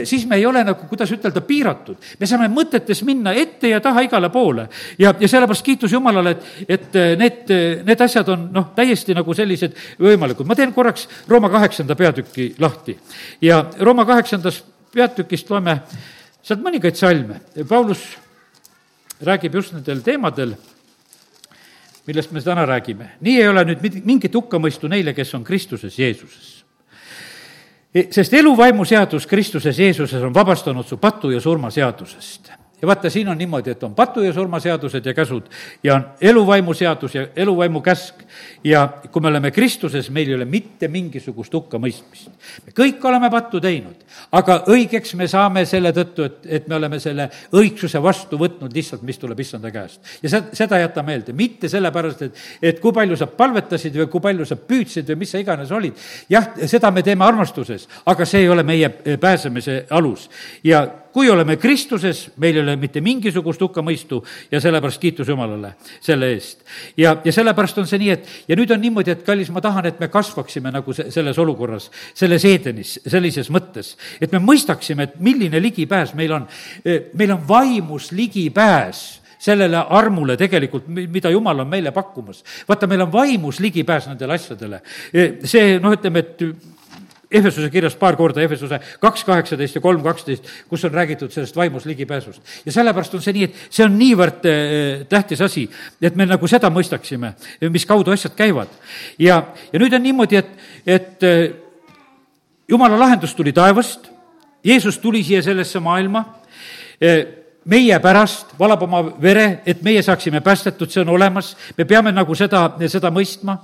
siis me ei ole nagu, kuidas ütelda, piiratud. me saame mõtetes minna ette ja taha igale poole ja, ja sellepärast kiitus Jumalale, et, et need, need asjad on noh, täiesti nagu sellised võimalikud. ma teen korraks Rooma kaheksanda peatüki lahti ja Rooma kaheksandas peatükist loeme sealt mõningaid salme. Paulus räägib just nendel teemadel, millest me täna räägime. nii ei ole nüüd mingit hukkamõistu neile, kes on Kristuses Jeesuses. E, sest eluvaimuseadus Kristuses Jeesuses on vabastanud su patu ja surma seadusest ja vaata, siin on niimoodi, et on patu ja surmaseadused ja käsud ja on eluvaimu seadus ja eluvaimu käsk. ja kui me oleme Kristuses, meil ei ole mitte mingisugust hukkamõistmist. me kõik oleme pattu teinud, aga õigeks me saame selle tõttu, et, et me oleme selle õigsuse vastu võtnud lihtsalt, mis tuleb issanda käest. ja seda, seda jäta meelde, mitte sellepärast, et, et kui palju sa palvetasid või kui palju sa püüdsid või mis sa iganes olid. jah, seda me teeme armastuses, aga see ei ole meie pääsemise alus. ja kui oleme Kristuses, meil ei ole mitte mingisugust hukkamõistu ja sellepärast kiitus Jumalale selle eest. ja, ja sellepärast on see nii, et ja nüüd on niimoodi, et kallis, ma tahan, et me kasvaksime nagu se-, selles olukorras, selles Edenis, sellises mõttes, et me mõistaksime, et milline ligipääs meil on. meil on vaimus ligipääs sellele armule tegelikult, mida Jumal on meile pakkumas. vaata, meil on vaimus ligipääs nendele asjadele. see, noh, ütleme, et Ehvesuse kirjas paar korda, Ehvesuse kaks kaheksateist ja kolm kaksteist, kus on räägitud sellest vaimus ligipääsust. ja sellepärast on see nii, et see on niivõrd eh, tähtis asi, et me nagu seda mõistaksime, mis kaudu asjad käivad. ja, ja nüüd on niimoodi, et, et eh, jumala lahendus tuli taevast, Jeesus tuli siia sellesse maailma, eh, meie pärast valab oma vere, et meie saaksime päästetud, see on olemas, me peame nagu seda, seda mõistma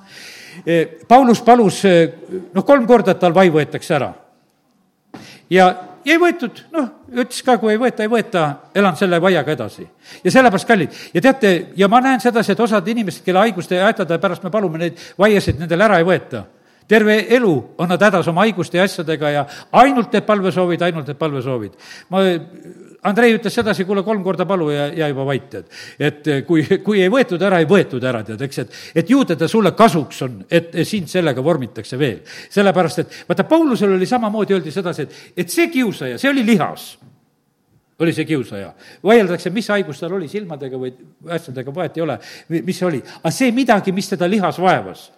Paulus palus, eh, noh, kolm korda, et tal vai võetakse ära. ja, ei võetud, noh, ütles ka, kui ei võeta, ei võeta, elan selle vaiaga edasi. ja sellepärast, kallid, ja teate, ja ma näen sedasi, et osad inimesed, kelle haiguste ja hädade pärast me palume neid vaiasid, nendel ära ei võeta terve elu on nad hädas oma haiguste ja asjadega ja ainult need palvesoovid, ainult need palvesoovid. ma Andrei ütles sedasi, kuule, kolm korda palu ja jää juba vait, tead. et kui, kui ei võetud ära, ei võetud ära, tead, eks, et, et ju teda sulle kasuks on, et sind sellega vormitakse veel. sellepärast, et vaata, Paulusel oli samamoodi, öeldi sedasi, et, et see kiusaja, see oli lihas oli see kiusaja. vaieldakse, mis haigus tal oli, silmadega või asjadega, vahet ei ole, mis see oli. aga see midagi, mis teda lihas vaevas.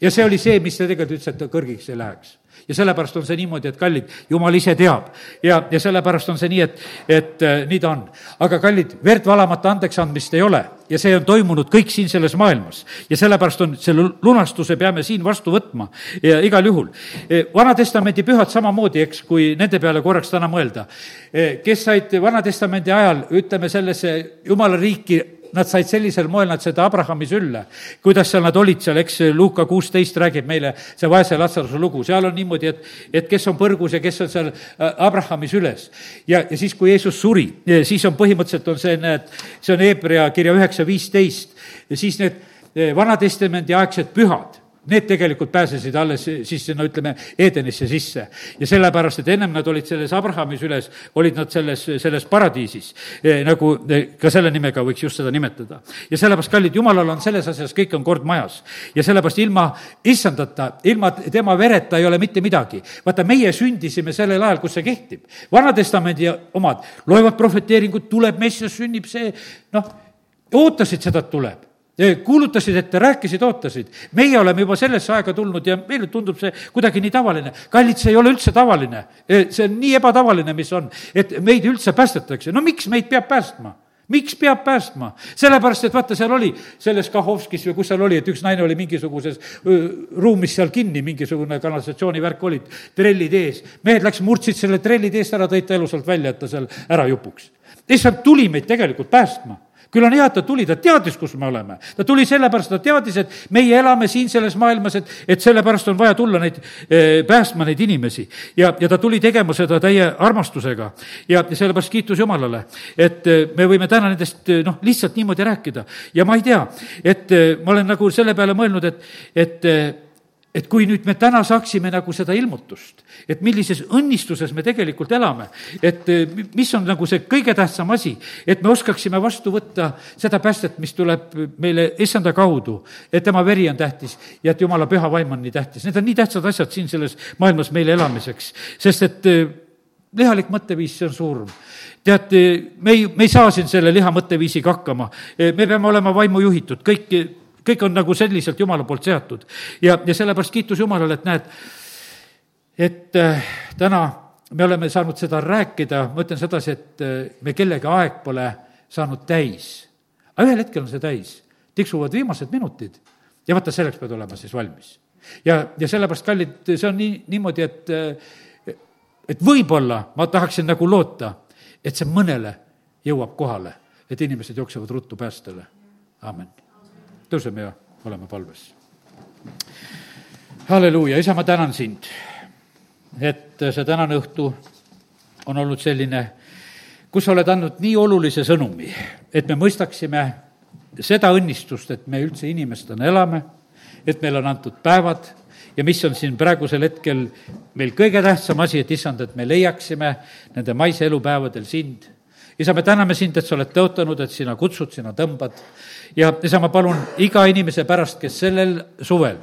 Ja see oli see, mis ta tegelikult ütles, et ta kõrgiks ei läheks ja sellepärast on see niimoodi, et kallid, jumal ise teab. ja, ja sellepärast on see nii, et, et äh, nii ta on. aga kallid, verd valamata andeks andmist ei ole ja see on toimunud kõik siin selles maailmas. ja sellepärast on selle lunastuse peame siin vastu võtma ja igal juhul. E, Vana-testamendi pühad samamoodi, eks, kui nende peale korraks täna mõelda. E, kes said Vana-testamendi ajal, ütleme, sellesse jumala riiki nad said sellisel moel nad seda Abrahami sülle. kuidas seal nad olid seal, eks Luuka kuusteist räägib meile see vaese Latsaruse lugu, seal on niimoodi, et, et kes on põrgus ja kes on seal äh, Abrahami süles. ja, ja siis, kui Jeesus suri, siis on põhimõtteliselt on see, näed, see on Hebra kirja üheksa viisteist ja siis need eh, Vana-testamendi aegsed pühad need tegelikult pääsesid alles siis sinna, ütleme, Edenisse sisse. ja sellepärast, et ennem nad olid selles Abrahami süles, olid nad selles, selles paradiisis eh,, nagu eh, ka selle nimega võiks just seda nimetada. ja sellepärast, kallid, jumalal on selles asjas, kõik on kord majas. ja sellepärast ilma issandata, ilma tema vereta ei ole mitte midagi. vaata, meie sündisime sellel ajal, kus see kehtib. Vana-testamendi omad loevad prohveteeringut, tuleb messias, sünnib see, noh, ootasid seda, et tuleb kuulutasid ette, rääkisid, ootasid. meie oleme juba sellesse aega tulnud ja meile tundub see kuidagi nii tavaline. kallid, see ei ole üldse tavaline. see on nii ebatavaline, mis on, et meid üldse päästetakse. no miks meid peab päästma? miks peab päästma? sellepärast, et vaata, seal oli selles Kahovskis või kus seal oli, et üks naine oli mingisuguses ruumis seal kinni, mingisugune kanalisatsioonivärk oli, trellid ees. mehed läks, murdsid selle trellid eest ära, tõid ta elusalt välja, et ta seal ära jupuks. issand tuli meid tegelikult päästma küll on hea, et ta tuli, ta teadis, kus me oleme. ta tuli sellepärast, ta teadis, et meie elame siin selles maailmas, et, et sellepärast on vaja tulla neid eh,, päästma neid inimesi. ja, ja ta tuli tegema seda täie armastusega. ja, sellepärast kiitus Jumalale, et eh, me võime täna nendest eh, noh, lihtsalt niimoodi rääkida. ja ma ei tea, et eh, ma olen nagu selle peale mõelnud, et, et et kui nüüd me täna saaksime nagu seda ilmutust, et millises õnnistuses me tegelikult elame, et eh, mis on nagu see kõige tähtsam asi, et me oskaksime vastu võtta seda päästet, mis tuleb meile issanda kaudu, et tema veri on tähtis ja et jumala püha vaim on nii tähtis. Need on nii tähtsad asjad siin selles maailmas meile elamiseks, sest et eh, lihalik mõtteviis, see on surm teate, me ei, me ei saa siin selle liha mõtteviisiga hakkama. me peame olema vaimu juhitud, kõik, kõik on nagu selliselt Jumala poolt seatud. ja, ja sellepärast kiitus Jumalale, et näed, et äh, täna me oleme saanud seda rääkida, ma ütlen sedasi, et äh, me kellegi aeg pole saanud täis. aga ühel hetkel on see täis, tiksuvad viimased minutid ja vaata, selleks pead olema siis valmis. ja, ja sellepärast, kallid, see on nii, niimoodi, et äh, et võib-olla ma tahaksin nagu loota et see mõnele jõuab kohale, et inimesed jooksevad ruttu päästele. amin. Tõuseme ja oleme palves. halleluuja, isa, ma tänan sind, et see tänane õhtu on olnud selline, kus sa oled andnud nii olulise sõnumi, et me mõistaksime seda õnnistust, et me üldse inimestena elame, et meile on antud päevad ja mis on siin praegusel hetkel meil kõige tähtsam asi, et issand, et me leiaksime nende maise elupäevadel sind. Isa, me täname sind, et sa oled tõotanud, et sina kutsud, sina tõmbad. ja isa, ma palun iga inimese pärast, kes sellel suvel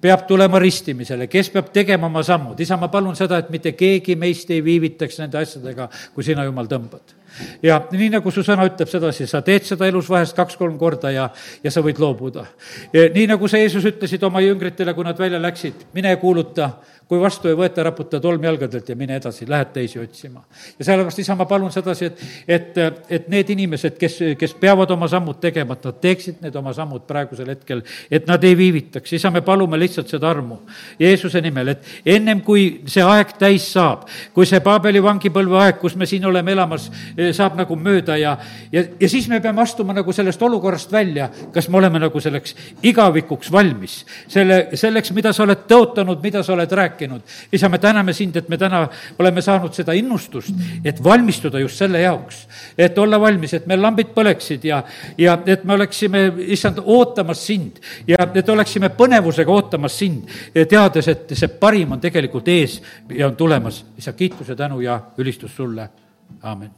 peab tulema ristimisele, kes peab tegema oma sammud, isa, ma palun seda, et mitte keegi meist ei viivitaks nende asjadega, kui sina, Jumal, tõmbad ja nii, nagu su sõna ütleb sedasi, sa teed seda elus vahest kaks-kolm korda ja, ja sa võid loobuda. nii, nagu sa, Jeesus, ütlesid oma jüngritele, kui nad välja läksid, mine kuuluta kui vastu ei võeta, raputa tolm jalgadelt ja mine edasi, lähed teisi otsima. ja sellepärast, isa, ma palun sedasi, et, et, et need inimesed, kes, kes peavad oma sammud tegema, et nad teeksid need oma sammud praegusel hetkel, et nad ei viivitaks. isa, me palume lihtsalt seda armu Jeesuse nimel, et ennem kui see aeg täis saab, kui see Paabeli vangipõlve aeg, kus me siin oleme elamas, saab nagu mööda ja, ja, ja siis me peame astuma nagu sellest olukorrast välja, kas me oleme nagu selleks igavikuks valmis. selle, selleks, mida sa oled tõotanud, mida sa oled rääkinud rääkinud. isa, me täname sind, et me täna oleme saanud seda innustust, et valmistuda just selle jaoks. et olla valmis, et meil lambid põleksid ja, ja et me oleksime, issand, ootamas sind ja et oleksime põnevusega ootamas sind, teades, et see parim on tegelikult ees ja on tulemas. isa, kiituse, tänu ja ülistus sulle, aamen